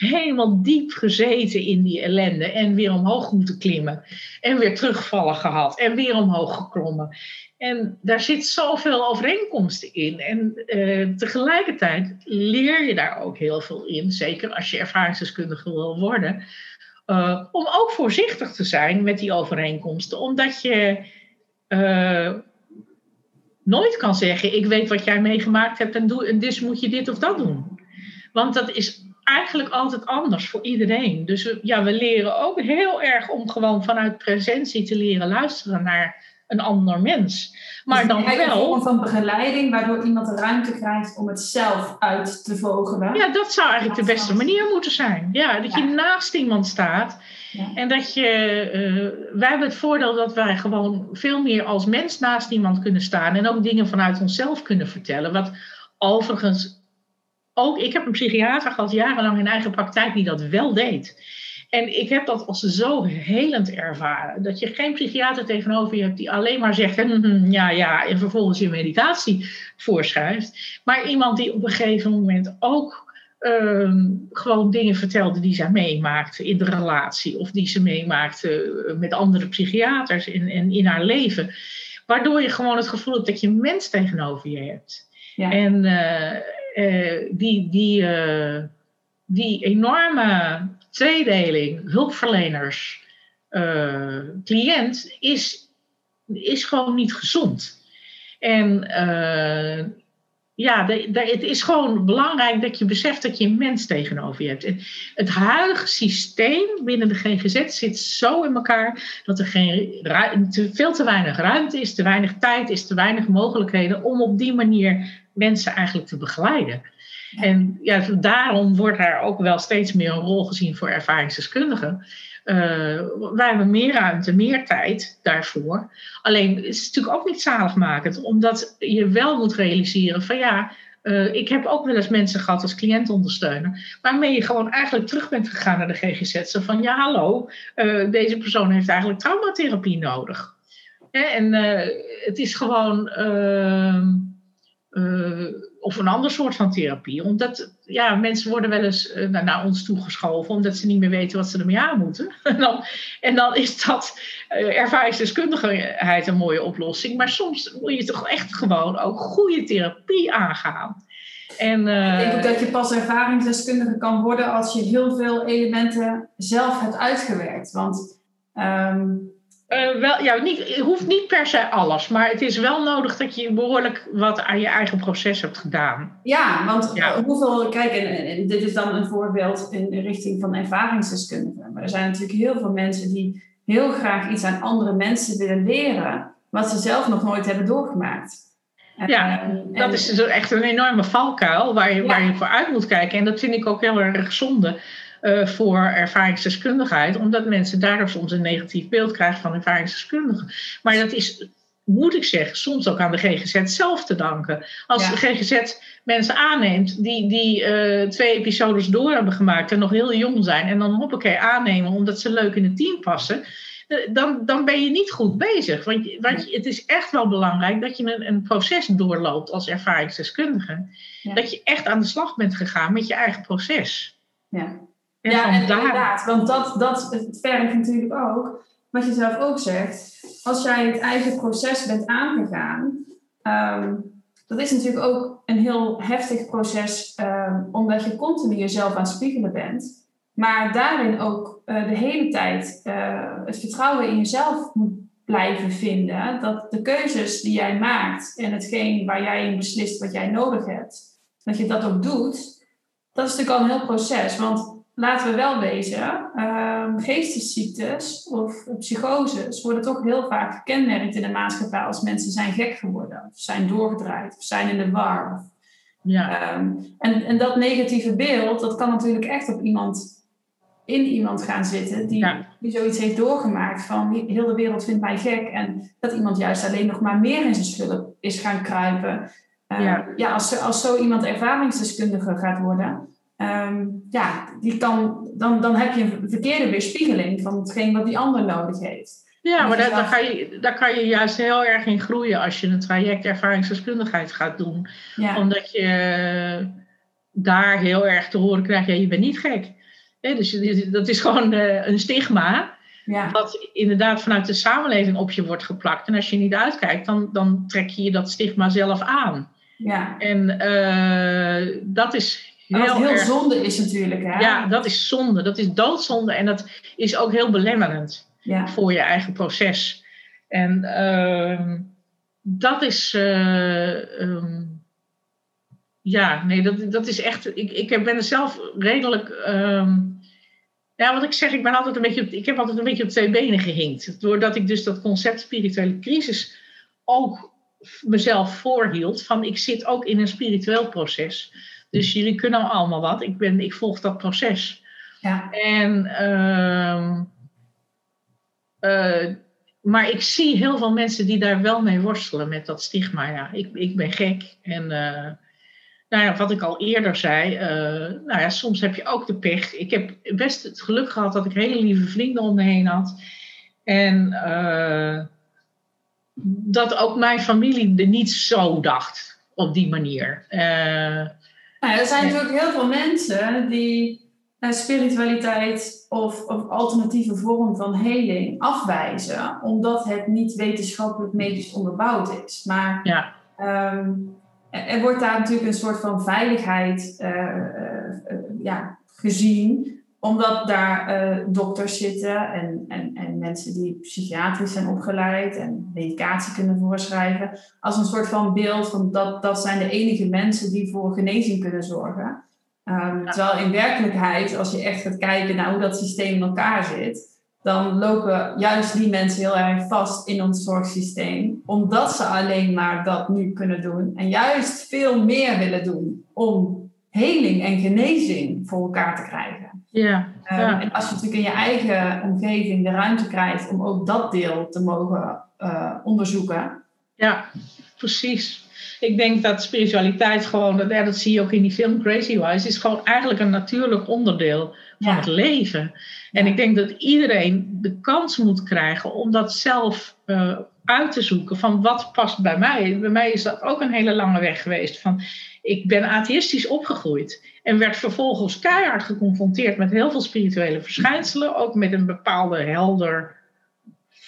helemaal diep gezeten in die ellende en weer omhoog moeten klimmen. En weer terugvallen gehad en weer omhoog geklommen. En daar zit zoveel overeenkomsten in. En eh, tegelijkertijd leer je daar ook heel veel in, zeker als je ervaringsdeskundige wil worden, uh, om ook voorzichtig te zijn met die overeenkomsten, omdat je uh, nooit kan zeggen: Ik weet wat jij meegemaakt hebt en, doe, en dus moet je dit of dat doen. Want dat is eigenlijk altijd anders voor iedereen. Dus ja, we leren ook heel erg om gewoon vanuit presentie te leren luisteren naar een ander mens. Maar dus dan wel. Een vorm van begeleiding, waardoor iemand de ruimte krijgt om het zelf uit te vogelen. Ja, dat zou eigenlijk de beste manier moeten zijn. Ja, dat je naast iemand staat. Ja. En dat je, uh, wij hebben het voordeel dat wij gewoon veel meer als mens naast iemand kunnen staan en ook dingen vanuit onszelf kunnen vertellen. Wat overigens ook, ik heb een psychiater gehad jarenlang in eigen praktijk die dat wel deed. En ik heb dat als zo helend ervaren. Dat je geen psychiater tegenover je hebt die alleen maar zegt: hm, hm, hm, ja, ja, en vervolgens je medicatie voorschrijft. Maar iemand die op een gegeven moment ook uh, gewoon dingen vertelde die zij meemaakte in de relatie. Of die ze meemaakte eh, met andere psychiaters in, in, in haar leven. Waardoor je gewoon het gevoel hebt dat je een mens tegenover je hebt. Ja. En, uh, uh, die, die, uh, die enorme tweedeling, hulpverleners, uh, cliënt, is, is gewoon niet gezond. En ja, de, de, het is gewoon belangrijk dat je beseft dat je een mens tegenover je hebt. Het huidige systeem binnen de GGZ zit zo in elkaar dat er geen, te, veel te weinig ruimte is, te weinig tijd is, te weinig mogelijkheden om op die manier mensen eigenlijk te begeleiden. En ja, daarom wordt daar ook wel steeds meer een rol gezien voor ervaringsdeskundigen. Uh, wij hebben meer ruimte, meer tijd daarvoor. Alleen het is natuurlijk ook niet zaligmakend, omdat je wel moet realiseren van ja, uh, ik heb ook wel eens mensen gehad als cliëntondersteuner, waarmee je gewoon eigenlijk terug bent gegaan naar de GGZ. Zo van ja, hallo, uh, deze persoon heeft eigenlijk traumatherapie nodig. Hè? En het is gewoon ehm, of een ander soort van therapie. Omdat ja, mensen worden wel eens naar, naar, ons toegeschoven omdat ze niet meer weten wat ze ermee aan moeten. en, dan, en dan is dat ervaringsdeskundigheid een mooie oplossing. Maar soms moet je toch echt gewoon ook goede therapie aangaan. En, uh, ik denk dat je pas ervaringsdeskundige kan worden als je heel veel elementen zelf hebt uitgewerkt. Want um... uh, wel, ja, niet, hoeft niet per se alles, maar het is wel nodig dat je behoorlijk wat aan je eigen proces hebt gedaan. Ja, want ja. hoeveel, kijk, en, en, dit is dan een voorbeeld in de richting van ervaringsdeskundigen. Maar er zijn natuurlijk heel veel mensen die heel graag iets aan andere mensen willen leren, wat ze zelf nog nooit hebben doorgemaakt. Ja, dat is dus echt een enorme valkuil waar je, waar je voor uit moet kijken. En dat vind ik ook heel erg zonde uh, voor ervaringsdeskundigheid, omdat mensen daardoor soms een negatief beeld krijgen van ervaringsdeskundigen. Maar dat is, moet ik zeggen, soms ook aan de GGZ zelf te danken. Als de GGZ mensen aanneemt die, die uh, twee episodes door hebben gemaakt en nog heel jong zijn, en dan hoppakee aannemen omdat ze leuk in het team passen eh, dan, dan ben je niet goed bezig. Want, want het is echt wel belangrijk dat je een, een proces doorloopt als ervaringsdeskundige. Dat je echt aan de slag bent gegaan met je eigen proces. Ja, en ja en inderdaad. Want dat, dat vergt natuurlijk ook, wat je zelf ook zegt. Als jij het eigen proces bent aangegaan... Um, dat is natuurlijk ook een heel heftig proces, um, omdat je continu jezelf aan het spiegelen bent. Maar daarin ook uh, de hele tijd uh, het vertrouwen in jezelf moet blijven vinden. Dat de keuzes die jij maakt en hetgeen waar jij in beslist wat jij nodig hebt, dat je dat ook doet. Dat is natuurlijk al een heel proces. Want laten we wel wezen, uh, geestesziektes of psychoses worden toch heel vaak gekenmerkt in de maatschappij als mensen zijn gek geworden, of zijn doorgedraaid, of zijn in de war. Ja. Um, en, en dat negatieve beeld, dat kan natuurlijk echt op iemand in iemand gaan zitten die, die zoiets heeft doorgemaakt van heel de wereld vindt mij gek en dat iemand juist alleen nog maar meer in zijn schulp is gaan kruipen. Uh, ja, ja als, als zo iemand ervaringsdeskundige gaat worden, um, ja, die kan, dan, dan heb je een verkeerde weerspiegeling van hetgeen wat die ander nodig heeft. Ja, maar daar, daar, kan je, daar kan je juist heel erg in groeien als je een traject ervaringsdeskundigheid gaat doen. Omdat je daar heel erg te horen krijgt, ja, je bent niet gek dus dat is gewoon uh, een stigma. Ja. Dat inderdaad vanuit de samenleving op je wordt geplakt. En als je niet uitkijkt, dan, dan trek je je dat stigma zelf aan. Ja. En uh, dat is heel, Wat heel zonde is natuurlijk. Hè? Ja, dat is zonde. Dat is doodzonde. En dat is ook heel belemmerend ja. voor je eigen proces. En uh, dat is. Uh, um, ja, nee, dat, dat is echt. Ik, ik ben er zelf redelijk. Um, ja, wat ik zeg, ik, ben altijd een beetje, ik heb altijd een beetje op twee benen gehinkt. Doordat ik dus dat concept spirituele crisis ook mezelf voorhield. Van ik zit ook in een spiritueel proces. Dus jullie kunnen allemaal wat. Ik, ben, ik volg dat proces. Ja. En, uh, uh, maar ik zie heel veel mensen die daar wel mee worstelen met dat stigma. Ja, ik, ik ben gek. En uh, nou ja, wat ik al eerder zei, uh, nou ja, soms heb je ook de pech. Ik heb best het geluk gehad dat ik hele lieve vrienden om me heen had. En dat ook mijn familie er niet zo dacht op die manier. Uh, nou, er zijn natuurlijk heel veel mensen die spiritualiteit of, of alternatieve vorm van heling afwijzen, omdat het niet wetenschappelijk medisch onderbouwd is. Maar ja. Um, er wordt daar natuurlijk een soort van veiligheid uh, uh, ja, gezien, omdat daar dokters zitten en, en, en mensen die psychiatrisch zijn opgeleid en medicatie kunnen voorschrijven, als een soort van beeld van dat, dat zijn de enige mensen die voor genezing kunnen zorgen. Um, Terwijl in werkelijkheid, als je echt gaat kijken naar hoe dat systeem in elkaar zit, dan lopen juist die mensen heel erg vast in ons zorgsysteem, omdat ze alleen maar dat nu kunnen doen en juist veel meer willen doen om heling en genezing voor elkaar te krijgen. Ja, ehm, ja. En als je natuurlijk in je eigen omgeving de ruimte krijgt om ook dat deel te mogen uh, onderzoeken, Ja, precies. Ik denk dat spiritualiteit gewoon, dat, dat zie je ook in die film Crazy Wise, is gewoon eigenlijk een natuurlijk onderdeel van het leven. En ik denk dat iedereen de kans moet krijgen om dat zelf uh, uit te zoeken van wat past bij mij. Bij mij is dat ook een hele lange weg geweest. Van, ik ben atheïstisch opgegroeid en werd vervolgens keihard geconfronteerd met heel veel spirituele verschijnselen, ook met een bepaalde helder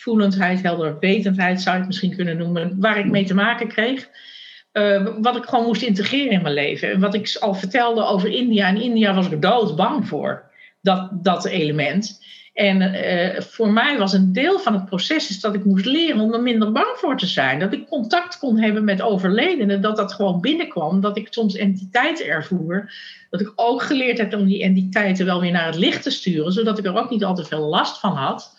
voelendheid, helder wetendheid zou je het misschien kunnen noemen, waar ik mee te maken kreeg. Uh, wat ik gewoon moest integreren in mijn leven. En wat ik al vertelde over India. In India was ik doodbang voor, dat, dat element. En uh, voor mij was een deel van het proces is dat ik moest leren om er minder bang voor te zijn. Dat ik contact kon hebben met overledenen, dat dat gewoon binnenkwam. Dat ik soms entiteiten ervoer. Dat ik ook geleerd heb om die entiteiten wel weer naar het licht te sturen, zodat ik er ook niet al te veel last van had.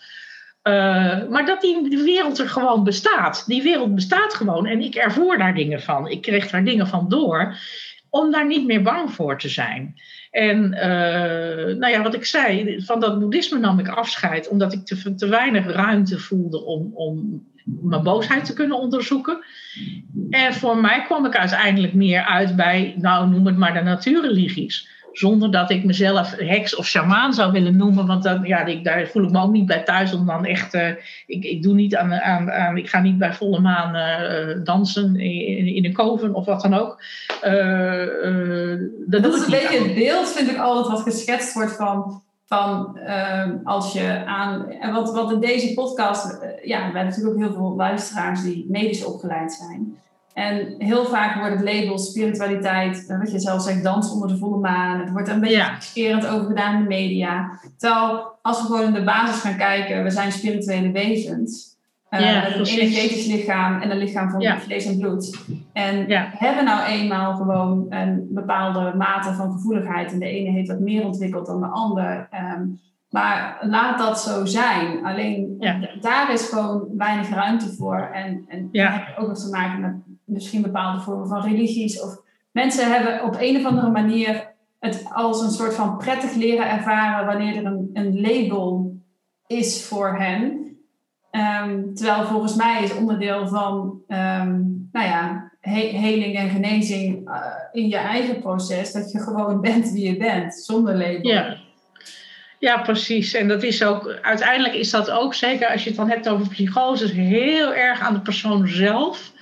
Uh, maar dat die, wereld er gewoon bestaat. Die wereld bestaat gewoon en ik ervoer daar dingen van. Ik kreeg daar dingen van door om daar niet meer bang voor te zijn. En uh, nou ja, wat ik zei, van dat boeddhisme nam ik afscheid omdat ik te, te weinig ruimte voelde om, om mijn boosheid te kunnen onderzoeken. En voor mij kwam ik uiteindelijk meer uit bij, nou noem het maar de natuurreligies. Zonder dat ik mezelf heks of shamaan zou willen noemen. Want dan, ja, ik, daar voel ik me ook niet bij thuis. Om dan echt. Uh, ik, ik, doe niet aan, aan, aan, ik ga niet bij volle maan uh, dansen in, in een koven of wat dan ook. Uh, dat, dat is een beetje het beeld, vind ik altijd, wat geschetst wordt van. Van ehm, als je aan. En wat, wat in deze podcast. ja, we hebben natuurlijk ook heel veel luisteraars die medisch opgeleid zijn. En heel vaak wordt het label spiritualiteit, wat je zelf zegt, dans onder de volle maan. Het wordt een beetje ja. scherend over gedaan in de media. Terwijl, als we gewoon in de basis gaan kijken, we zijn spirituele wezens. Uh, een energetisch lichaam en een lichaam van vlees en bloed. En hebben nou eenmaal gewoon een bepaalde mate van gevoeligheid. En de ene heeft wat meer ontwikkeld dan de ander. Um, maar laat dat zo zijn. Alleen daar is gewoon weinig ruimte voor. En, en ja. dat heeft ook nog te maken met misschien bepaalde vormen van religies. Of mensen hebben op een of andere manier het als een soort van prettig leren ervaren wanneer er een, een label is voor hen. Um, terwijl volgens mij is onderdeel van um, nou ja, he heling en genezing uh, in je eigen proces dat je gewoon bent wie je bent, zonder label. Ja. Ja, precies. En dat is ook, uiteindelijk is dat ook, zeker als je het dan hebt over psychose, heel erg aan de persoon zelf.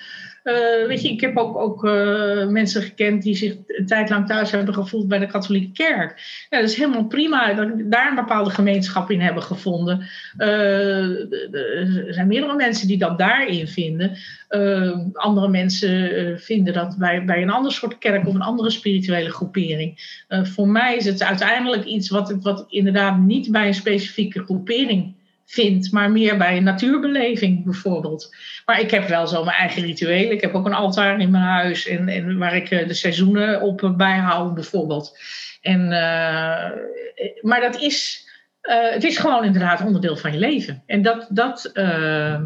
Uh, weet je, ik heb ook, ook uh, mensen gekend die zich een tijd lang thuis hebben gevoeld bij de katholieke kerk. Ja, dat is helemaal prima dat daar een bepaalde gemeenschap in hebben gevonden. Uh, er zijn meerdere mensen die dat daarin vinden. andere mensen vinden dat bij, bij een ander soort kerk of een andere spirituele groepering. voor mij is het uiteindelijk iets wat, wat inderdaad niet bij een specifieke groepering vind, maar meer bij een natuurbeleving bijvoorbeeld. Maar ik heb wel zo mijn eigen rituelen. Ik heb ook een altaar in mijn huis en, en waar ik eh, de seizoenen op bijhoud bijvoorbeeld. En, uh, maar dat is, het is gewoon inderdaad onderdeel van je leven. En dat, dat uh,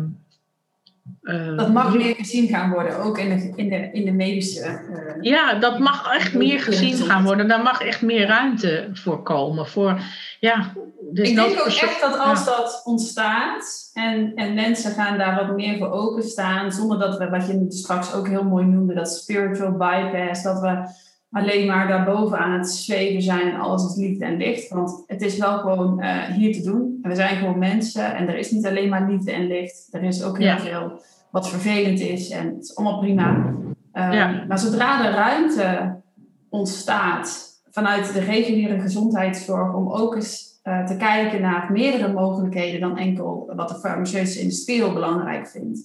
dat mag meer gezien gaan worden, ook in de, in de, in de medische. Uh, ja, dat mag echt meer gezien gaan worden. Daar mag echt meer ruimte voor komen. Voor, ja, dus Ik denk ook echt dat als dat ontstaat en, en mensen gaan daar wat meer voor openstaan, zonder dat we, wat je straks ook heel mooi noemde, dat spiritual bypass, dat we alleen maar daarboven aan het zweven zijn en alles is liefde en licht. Want het is wel gewoon uh, hier te doen. En we zijn gewoon mensen en er is niet alleen maar liefde en licht. Er is ook heel veel wat vervelend is en het is allemaal prima. Um, Maar zodra er ruimte ontstaat vanuit de reguliere gezondheidszorg om ook eens uh, te kijken naar meerdere mogelijkheden dan enkel wat de farmaceutische industrie heel belangrijk vindt,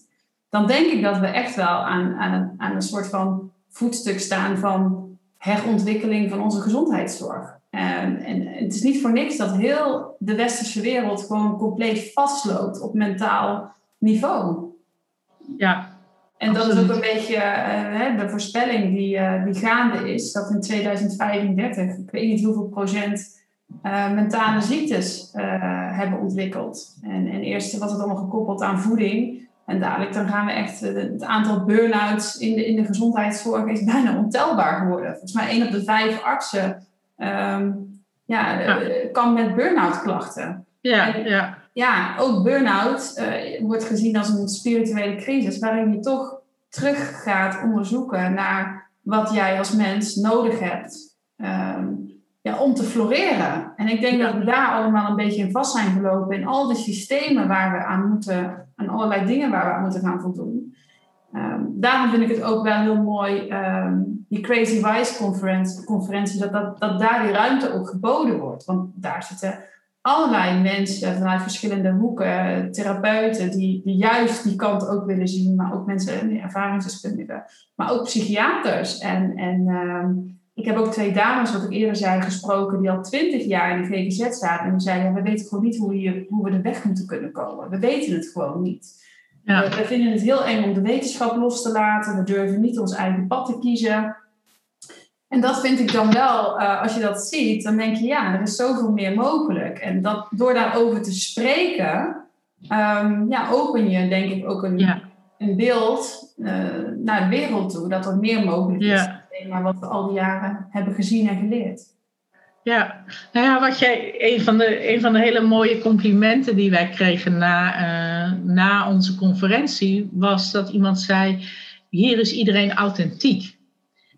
dan denk ik dat we echt wel aan, aan, aan een soort van voetstuk staan van herontwikkeling van onze gezondheidszorg. En, en het is niet voor niks dat heel de westerse wereld gewoon compleet vastloopt op mentaal niveau. Ja. En dat is ook een beetje uh, de voorspelling die, uh, die gaande is, dat in 2035, ik weet niet hoeveel procent, uh, mentale ziektes hebben ontwikkeld. En, en eerst was het allemaal gekoppeld aan voeding. En dadelijk dan gaan we echt, eh, het aantal burn-outs in de, in de gezondheidszorg is bijna ontelbaar geworden. Volgens mij één op de vijf artsen um, ja, eh, kan met burn-out klachten. Ja, ja. Ja, ook burn-out uh, wordt gezien als een spirituele crisis waarin je toch terug gaat onderzoeken naar wat jij als mens nodig hebt ehm, ja, om te floreren. En ik denk dat we daar allemaal een beetje in vast zijn gelopen in al die systemen waar we aan moeten, en allerlei dingen waar we aan moeten gaan voldoen. Um, daarom vind ik het ook wel heel mooi, ehm, die Crazy Wise conferentie, conferentie dat, dat, dat daar die ruimte ook geboden wordt. Want daar zitten allerlei mensen vanuit verschillende hoeken, therapeuten, die, die juist die kant ook willen zien, maar ook mensen, ervaringsdeskundigen, maar ook psychiaters. En, en ehm, ik heb ook twee dames, wat ik eerder zei, gesproken, die al twintig jaar in de GGZ zaten. En die zeiden, we weten gewoon niet hoe, je, hoe we de weg moeten kunnen komen. We weten het gewoon niet. Ja. We, we, vinden het heel eng om de wetenschap los te laten. We durven niet ons eigen pad te kiezen. En dat vind ik dan wel, uh, als je dat ziet, dan denk je, ja, er is zoveel meer mogelijk. En dat, door daarover te spreken, um, ja, open je denk ik ook een, ja. een beeld uh, naar de wereld toe, dat er meer mogelijk is. Maar wat we al die jaren hebben gezien en geleerd. Ja, nou ja, wat jij, een van de, een van de hele mooie complimenten die wij kregen na, uh, na onze conferentie, was dat iemand zei: Hier is iedereen authentiek.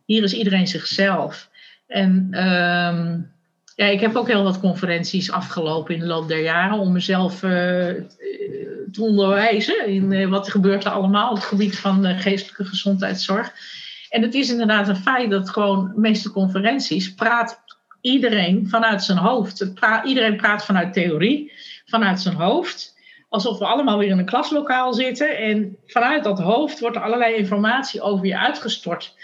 Hier is iedereen zichzelf. En um, ja, ik heb ook heel wat conferenties afgelopen in de loop der jaren om mezelf uh, te onderwijzen in uh, wat gebeurt er allemaal op het gebied van de geestelijke gezondheidszorg. En het is inderdaad een feit dat gewoon de meeste conferenties praat iedereen vanuit zijn hoofd. Iedereen praat vanuit theorie, vanuit zijn hoofd. Alsof we allemaal weer in een klaslokaal zitten. En vanuit dat hoofd wordt er allerlei informatie over je uitgestort.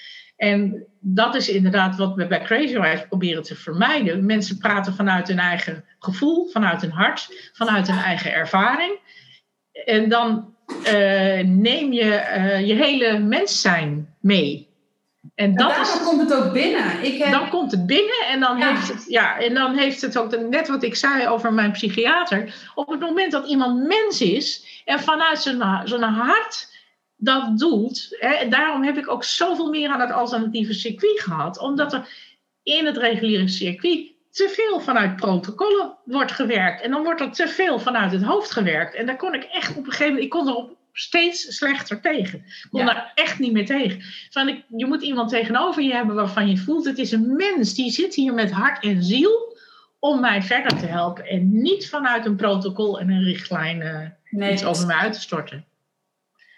En dat is inderdaad wat we bij Crazy Wise proberen te vermijden. Mensen praten vanuit hun eigen gevoel, vanuit hun hart, vanuit hun eigen ervaring. En dan uh, neem je uh, je hele mens zijn mee. En, dat is, komt het ook binnen. Ik heb... Dan komt het binnen en dan, heeft het, ja, en dan heeft het ook, net wat ik zei over mijn psychiater. Op het moment dat iemand mens is en vanuit zijn, zijn hart dat doet. Hè, en daarom heb ik ook zoveel meer aan het alternatieve circuit gehad. Omdat er in het reguliere circuit te veel vanuit protocollen wordt gewerkt. En dan wordt er te veel vanuit het hoofd gewerkt. En daar kon ik echt op een gegeven moment, ik kon erop steeds slechter tegen. Ik kon daar echt niet meer tegen. Van ik, je moet iemand tegenover je hebben waarvan je voelt, het is een mens, die zit hier met hart en ziel om mij verder te helpen. En niet vanuit een protocol en een richtlijn uh, nee, iets over mij uit te storten.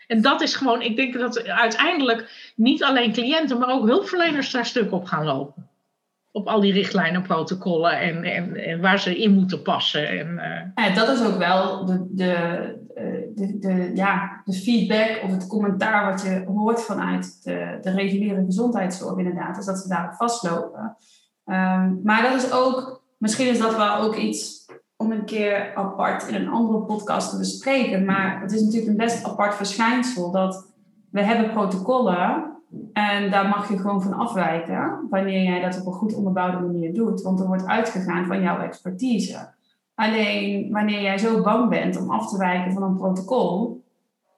En dat is gewoon, ik denk dat uiteindelijk niet alleen cliënten, maar ook hulpverleners daar stuk op gaan lopen. Op al die richtlijnen, protocollen en, en, en waar ze in moeten passen. En, uh... ja, dat is ook wel de, eh, de, de, ja, de feedback of het commentaar wat je hoort vanuit de, de reguliere gezondheidszorg, inderdaad. Dus dat ze daarop vastlopen. Um, maar dat is ook, misschien is dat wel ook iets om een keer apart in een andere podcast te bespreken. Maar het is natuurlijk een best apart verschijnsel dat we hebben protocollen en daar mag je gewoon van afwijken wanneer jij dat op een goed onderbouwde manier doet. Want er wordt uitgegaan van jouw expertise. Alleen wanneer jij zo bang bent om af te wijken van een protocol,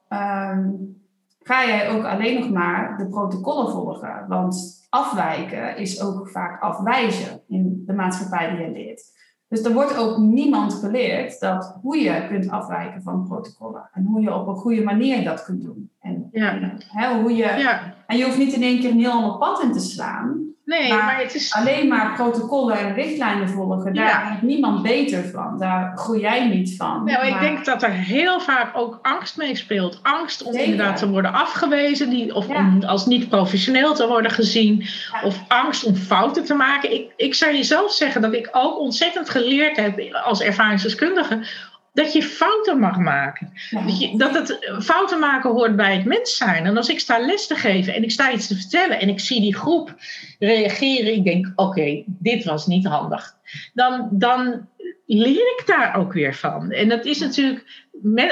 um, ga jij ook alleen nog maar de protocollen volgen. Want afwijken is ook vaak afwijzen in de maatschappij die je leert. Dus er wordt ook niemand geleerd dat hoe je kunt afwijken van protocollen. En hoe je op een goede manier dat kunt doen. En, ja. hè, hoe je, ja. en je hoeft niet in één keer een heel ander pad in te slaan. Nee, maar, het is... Alleen maar protocollen en richtlijnen volgen, daar wordt niemand beter van. Daar groei jij niet van. Nee, maar, ik denk dat er heel vaak ook angst mee speelt. Angst om inderdaad te worden afgewezen, die, of om als niet professioneel te worden gezien. Of angst om fouten te maken. Ik, ik zou je zelf zeggen dat ik ook ontzettend geleerd heb als ervaringsdeskundige dat je fouten mag maken. Dat, je, dat het fouten maken hoort bij het mens zijn. En als ik sta les te geven en ik sta iets te vertellen en ik zie die groep reageren, ik denk: oké, dit was niet handig. Dan, dan leer ik daar ook weer van. En dat is natuurlijk,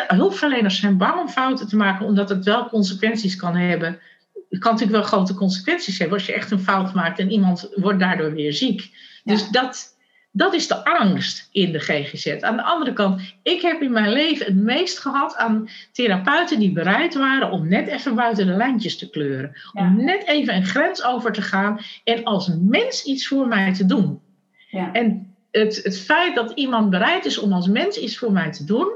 hulpverleners zijn bang om fouten te maken, omdat het wel consequenties kan hebben. Het kan natuurlijk wel grote consequenties hebben als je echt een fout maakt en iemand wordt daardoor weer ziek. Dus dat, dat is de angst in de GGZ. Aan de andere kant, ik heb in mijn leven het meest gehad aan therapeuten die bereid waren om net even buiten de lijntjes te kleuren. Om net even een grens over te gaan en als mens iets voor mij te doen. Ja. En het, het feit dat iemand bereid is om als mens iets voor mij te doen,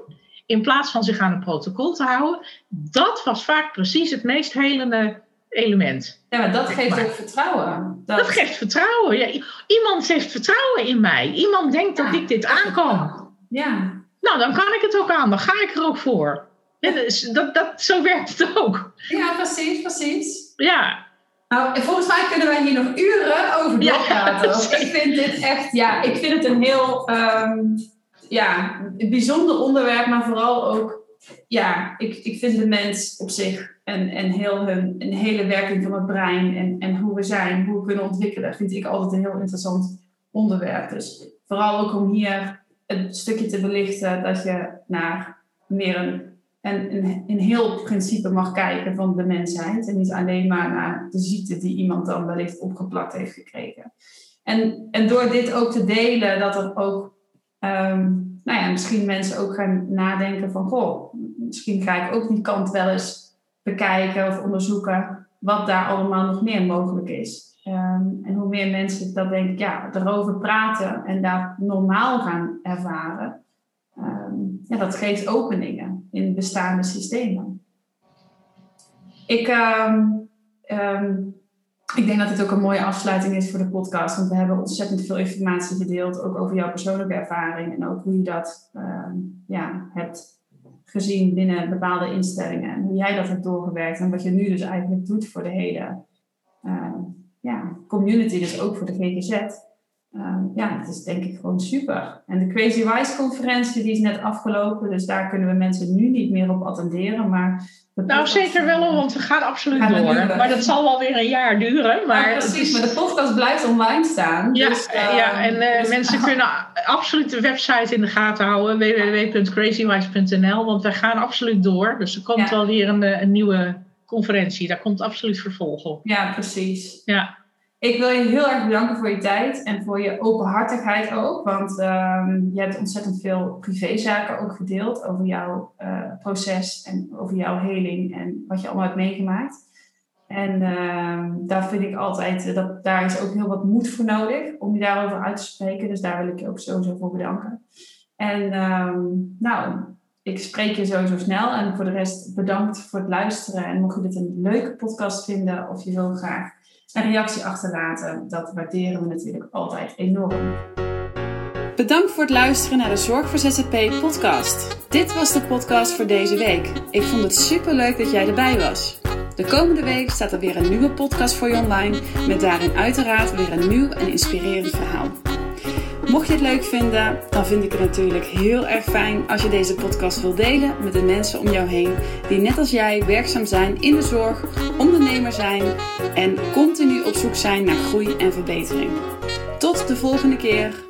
in plaats van zich aan een protocol te houden, dat was vaak precies het meest helende element. Ja, maar dat geeft ook vertrouwen. Dat... geeft vertrouwen. Ja, iemand heeft vertrouwen in mij. Iemand denkt dat ik dit aan kan. Ja. Nou, dan kan ik het ook aan. Dan ga ik er ook voor. Ja, dus dat, dat, zo werkt het ook. Ja, precies, precies. Ja. Nou, volgens mij kunnen wij hier nog uren over doorpraten. Ja, ik vind dit echt, ja, ik vind het een heel ehm, ja, bijzonder onderwerp, maar vooral ook, ja, ik, ik vind de mens op zich en, en heel hun, een hele werking van het brein en, en hoe we zijn, hoe we kunnen ontwikkelen, vind ik altijd een heel interessant onderwerp. Dus vooral ook om hier een stukje te belichten dat je naar meer een, een, een, heel principe mag kijken van de mensheid. En niet alleen maar naar de ziekte die iemand dan wellicht opgeplakt heeft gekregen. En, en door dit ook te delen, dat er ook ehm, nou ja, misschien mensen ook gaan nadenken van, goh, misschien ga ik ook die kant wel eens bekijken of onderzoeken wat daar allemaal nog meer mogelijk is. Ehm, en hoe meer mensen dat denk ik, ja, erover praten en daar normaal gaan ervaren, ehm, ja, dat geeft openingen in bestaande systemen. Ik, ehm, ik denk dat het ook een mooie afsluiting is voor de podcast, want we hebben ontzettend veel informatie gedeeld, ook over jouw persoonlijke ervaring en ook hoe je dat ja, hebt gezien binnen bepaalde instellingen. En hoe jij dat hebt doorgewerkt en wat je nu dus eigenlijk doet voor de hele uh, ja, community, dus ook voor de GGZ. Uh, ja, het is denk ik gewoon super. En de Crazy Wise conferentie die is net afgelopen, dus daar kunnen we mensen nu niet meer op attenderen. Maar nou, zeker wel, want we gaan absoluut door. Maar dat zal wel weer een jaar duren. Maar ja, precies, maar de podcast blijft online staan. Ja, dus, ja en uh, mensen kunnen absoluut de website in de gaten houden, www.crazywise.nl, want wij gaan absoluut door. Dus er komt wel weer een, een nieuwe conferentie. Daar komt absoluut vervolg op. Ja, precies. Ja. Ik wil je heel erg bedanken voor je tijd en voor je openhartigheid ook. Want uh, je hebt ontzettend veel privézaken ook gedeeld over jouw uh, proces en over jouw heling en wat je allemaal hebt meegemaakt. En uh, daar vind ik altijd, dat daar is ook heel wat moed voor nodig om je daarover uit te spreken. Dus daar wil ik je ook sowieso voor bedanken. En ehm, nou, ik spreek je sowieso snel. En voor de rest bedankt voor het luisteren. En mocht je dit een leuke podcast vinden of je wil graag een reactie achterlaten. Dat waarderen we natuurlijk altijd enorm. Bedankt voor het luisteren naar de Zorg voor ZZP podcast. Dit was de podcast voor deze week. Ik vond het super leuk dat jij erbij was. De komende week staat er weer een nieuwe podcast voor je online, met daarin uiteraard weer een nieuw en inspirerend verhaal. Mocht je het leuk vinden, dan vind ik het natuurlijk heel erg fijn als je deze podcast wil delen met de mensen om jou heen die net als jij werkzaam zijn in de zorg, ondernemer zijn en continu op zoek zijn naar groei en verbetering. Tot de volgende keer.